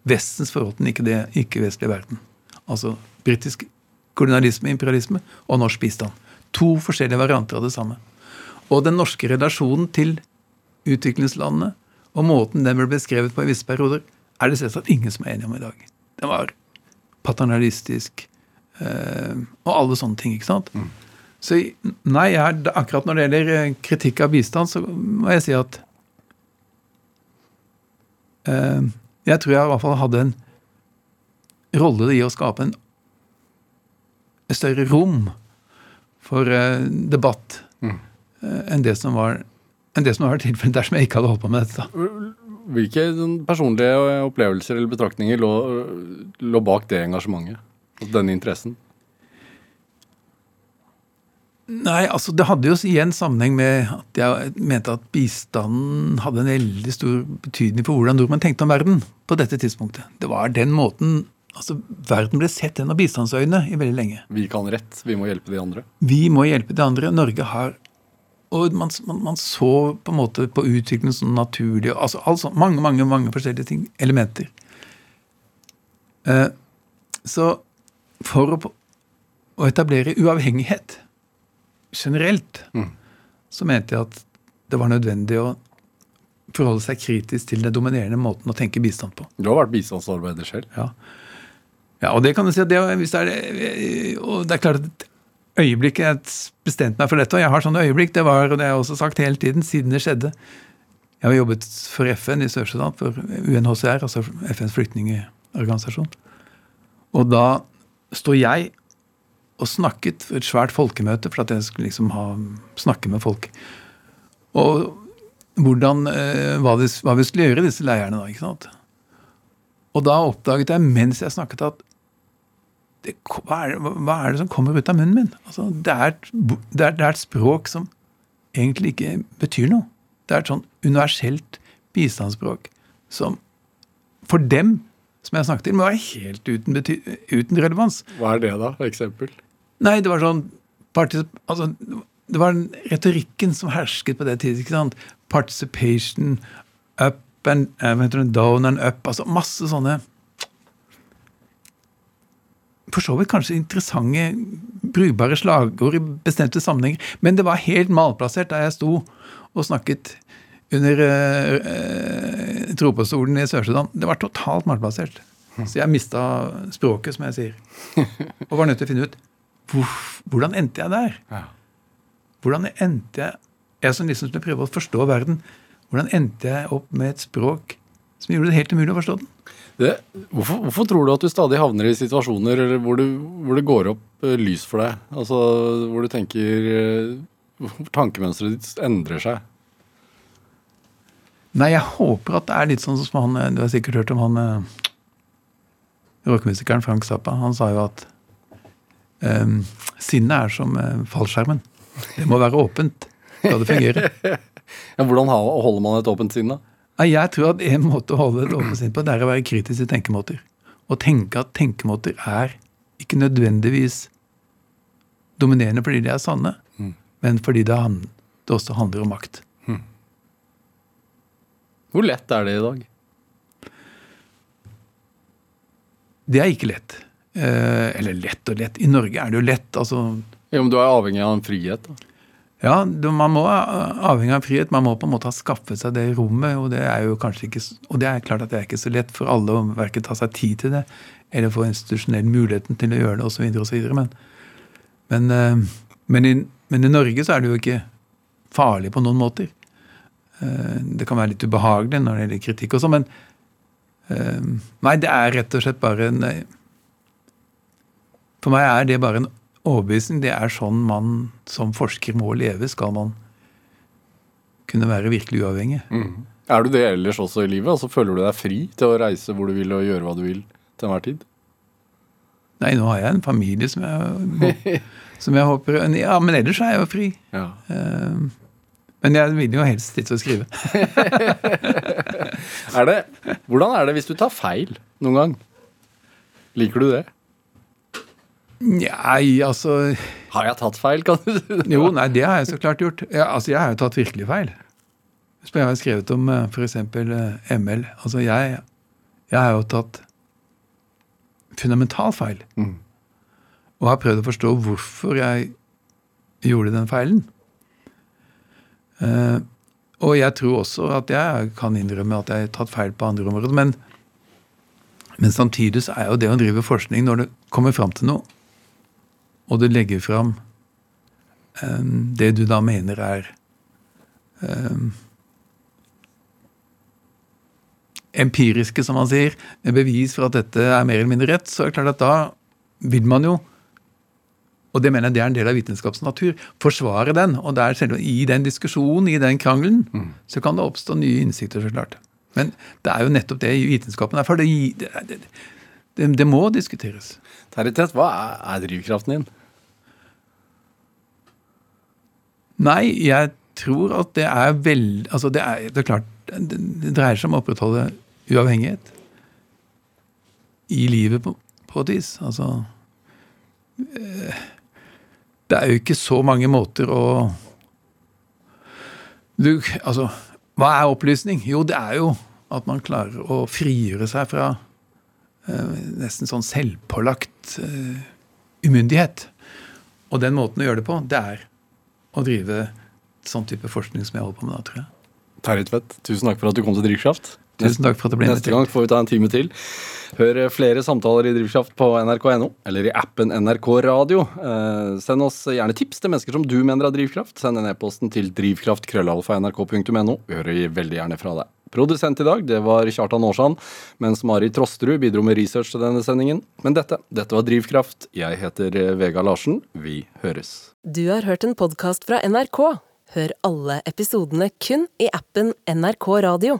Vestens forhold til den ikke-vestlige verden. Altså britisk kolonialisme, imperialisme og norsk bistand. To forskjellige varianter av det samme. Og den norske relasjonen til utviklingslandene og måten den ble beskrevet på i visse perioder, er det selvsagt ingen som er enig om i dag. Den var paternalistisk eh, og alle sånne ting. ikke sant? Mm. Så nei, jeg, akkurat når det gjelder eh, kritikk av bistand, så må jeg si at eh, Jeg tror jeg i hvert fall hadde en rolle i å skape en større rom for eh, debatt mm. eh, enn det som var enn det som har vært tilfellet dersom jeg ikke hadde holdt på med dette. Hvilke personlige opplevelser eller betraktninger lå, lå bak det engasjementet? Denne interessen? Nei, altså Det hadde jo igjen sammenheng med at jeg mente at bistanden hadde en veldig stor betydning for hvordan nordmenn tenkte om verden på dette tidspunktet. Det var den måten altså, Verden ble sett gjennom bistandsøyne i veldig lenge. Vi kan rett. Vi må hjelpe de andre. Vi må hjelpe de andre. Norge har Og man, man, man så på en måte på utviklingen som naturlig altså, altså Mange, mange mange forskjellige ting, elementer. Eh, så for å, å etablere uavhengighet generelt så mente jeg at det var nødvendig å forholde seg kritisk til den dominerende måten å tenke bistand på. Du har vært bistandsarbeider selv. Ja, ja og det kan du si at det, hvis det, er, og det er klart at øyeblikket jeg bestemte meg for dette, og jeg har sånne øyeblikk, det var, og det har jeg også sagt hele tiden, siden det skjedde. Jeg har jobbet for FN i Sør-Sudan, for UNHCR, altså FNs flyktningorganisasjon. Og da står jeg og snakket for et svært folkemøte for at jeg skulle liksom ha, snakke med folk. Og hvordan, eh, hva, vi, hva vi skulle gjøre disse leirene da. ikke sant? Og da oppdaget jeg mens jeg snakket, at det, hva, er hva, er det, som kommer ut av munnen min? Altså, det, er, det, er, det, er, et språk som egentlig ikke betyr noe. Det er et sånn universelt bistandsspråk som for dem som jeg snakket til, må være helt uten, uten relevans. Hva er det, da? Eksempel? Nei, det var sånn altså, Det var retorikken som hersket på det tidspunktet. ikke sant? Participation, up and down and up. altså Masse sånne for så vidt kanskje interessante, brukbare slagord i bestemte sammenhenger. Men det var helt malplassert da jeg sto og snakket under uh, uh, tropestolen i Sør-Sudan. Det var totalt malplassert. Så jeg mista språket, som jeg sier. Og var nødt til å finne ut hvordan endte jeg der? Hvordan endte jeg Jeg som liksom skulle prøve å forstå verden, hvordan endte jeg opp med et språk som gjorde det helt umulig å forstå den? Det, hvorfor, hvorfor, tror du at du stadig havner i situasjoner hvor, du, hvor det går opp uh, lys for deg? Altså hvor du tenker uh, Tankemønsteret ditt endrer seg? Nei, jeg håper at det er litt sånn som han eh, Du har sikkert hørt om han rockemusikeren Frank Zappa. Han sa jo at um, sinnet er som fallskjermen. Det må være åpent skal det fungere. ja, hvordan holder man et åpent sinn, da? Jeg tror at en måte å holde et åpent sinn på, det er å være kritisk til tenkemåter. Og tenke at tenkemåter er ikke nødvendigvis dominerende fordi de er sanne, mm. men fordi det, det, også handler om makt. Mm. Hvor lett er det i dag? Det er ikke lett. Eh, eller lett og lett. I Norge er det jo lett. altså... Ja, men du er avhengig av en frihet? da? Ja, man må avhengig av frihet. Man må på en måte ha skaffet seg det rommet. Og det er jo kanskje ikke, og det er klart at det er ikke så lett for alle å verken ta seg tid til det eller få institusjonell muligheten til å gjøre det osv. osv. Men, men, eh, men, i, men i Norge så er det jo ikke farlig på noen måter. Eh, det kan være litt ubehagelig når det gjelder kritikk og sånn, men eh, Nei, det er rett og slett bare en For meg er det bare en overbevisning. Det er sånn man som forsker må leve, skal man kunne være virkelig uavhengig. Mm. Er du det ellers også i livet? Altså Føler du deg fri til å reise hvor du vil og gjøre hva du vil til enhver tid? Nei, nå har jeg en familie som jeg, som jeg håper Ja, men ellers er jeg jo fri. Ja. Uh, men jeg vil jo helst sitte og skrive. er det, hvordan er det hvis du tar feil noen gang? Liker du det? Nei, altså Har jeg tatt feil, kan du si? Jo, nei, det har jeg så klart gjort. Ja, altså, Jeg har jo tatt virkelig feil. Jeg har skrevet om eh, f.eks. Eh, ML. Altså, jeg, jeg har jo tatt fundamental feil. Mm. Og har prøvd å forstå hvorfor jeg gjorde den feilen. Uh, og jeg tror også at jeg kan innrømme at jeg har tatt feil på andre områder. Men, men samtidig så er jo det å drive forskning, når det kommer fram til noe, og du legger fram um, det du da mener er um, empiriske, som man sier, med bevis for at dette er mer eller mindre rett, så er det klart at da vil man jo og det mener jeg det er en del av vitenskapens natur. Forsvare den. Og der, i den diskusjonen, i den krangelen, mm. så kan det oppstå nye innsikter, så klart. Men det er jo nettopp det vitenskapen er for. Det, det, det, det må diskuteres. Terje hva er drivkraften din? Nei, jeg tror at det er vel Altså, det er, det er klart det, det, dreier seg om å opprettholde uavhengighet i livet på, på et vis. Altså eh, Det er jo ikke så mange måter å du, Altså, hva er opplysning? Jo, det er jo at man klarer å frigjøre seg fra nesten sånn selvpålagt eh, umyndighet. Og den måten å gjøre det på, det er å drive sånn type forskning som jeg holder på med nå, tror jeg. Terje Tvedt, tusen takk for at du kom til Drivkraft. Tusen takk for at det ble Neste gang får vi ta en time til. Hør flere samtaler i Drivkraft på nrk.no, eller i appen NRK Radio. Eh, send oss gjerne tips til mennesker som du mener har drivkraft. Send en e-posten til drivkraft.krøllalfa.nrk.no. Vi hører veldig gjerne fra deg. Produsent i dag det var Kjartan Aarsand, mens Mari Trosterud bidro med research til denne sendingen. Men dette, dette var Drivkraft. Jeg heter Vega Larsen. Vi høres. Du har hørt en podkast fra NRK. Hør alle episodene kun i appen NRK Radio.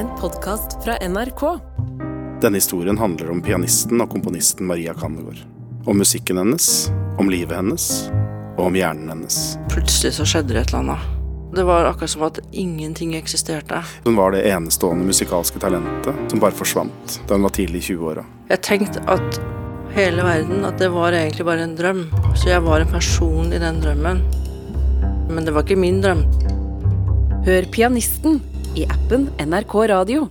En podkast fra NRK. Denne historien handler om pianisten og komponisten Maria Kandegård. Om musikken hennes, om livet hennes og om hjernen hennes. Plutselig så skjedde det et eller annet. Det var akkurat som at ingenting eksisterte. Hun var det enestående musikalske talentet som bare forsvant da hun var tidlig i 20-åra. Jeg tenkte at hele verden, at det var egentlig bare en drøm. Så jeg var en person i den drømmen. Men det var ikke min drøm. Hør pianisten i appen NRK Radio.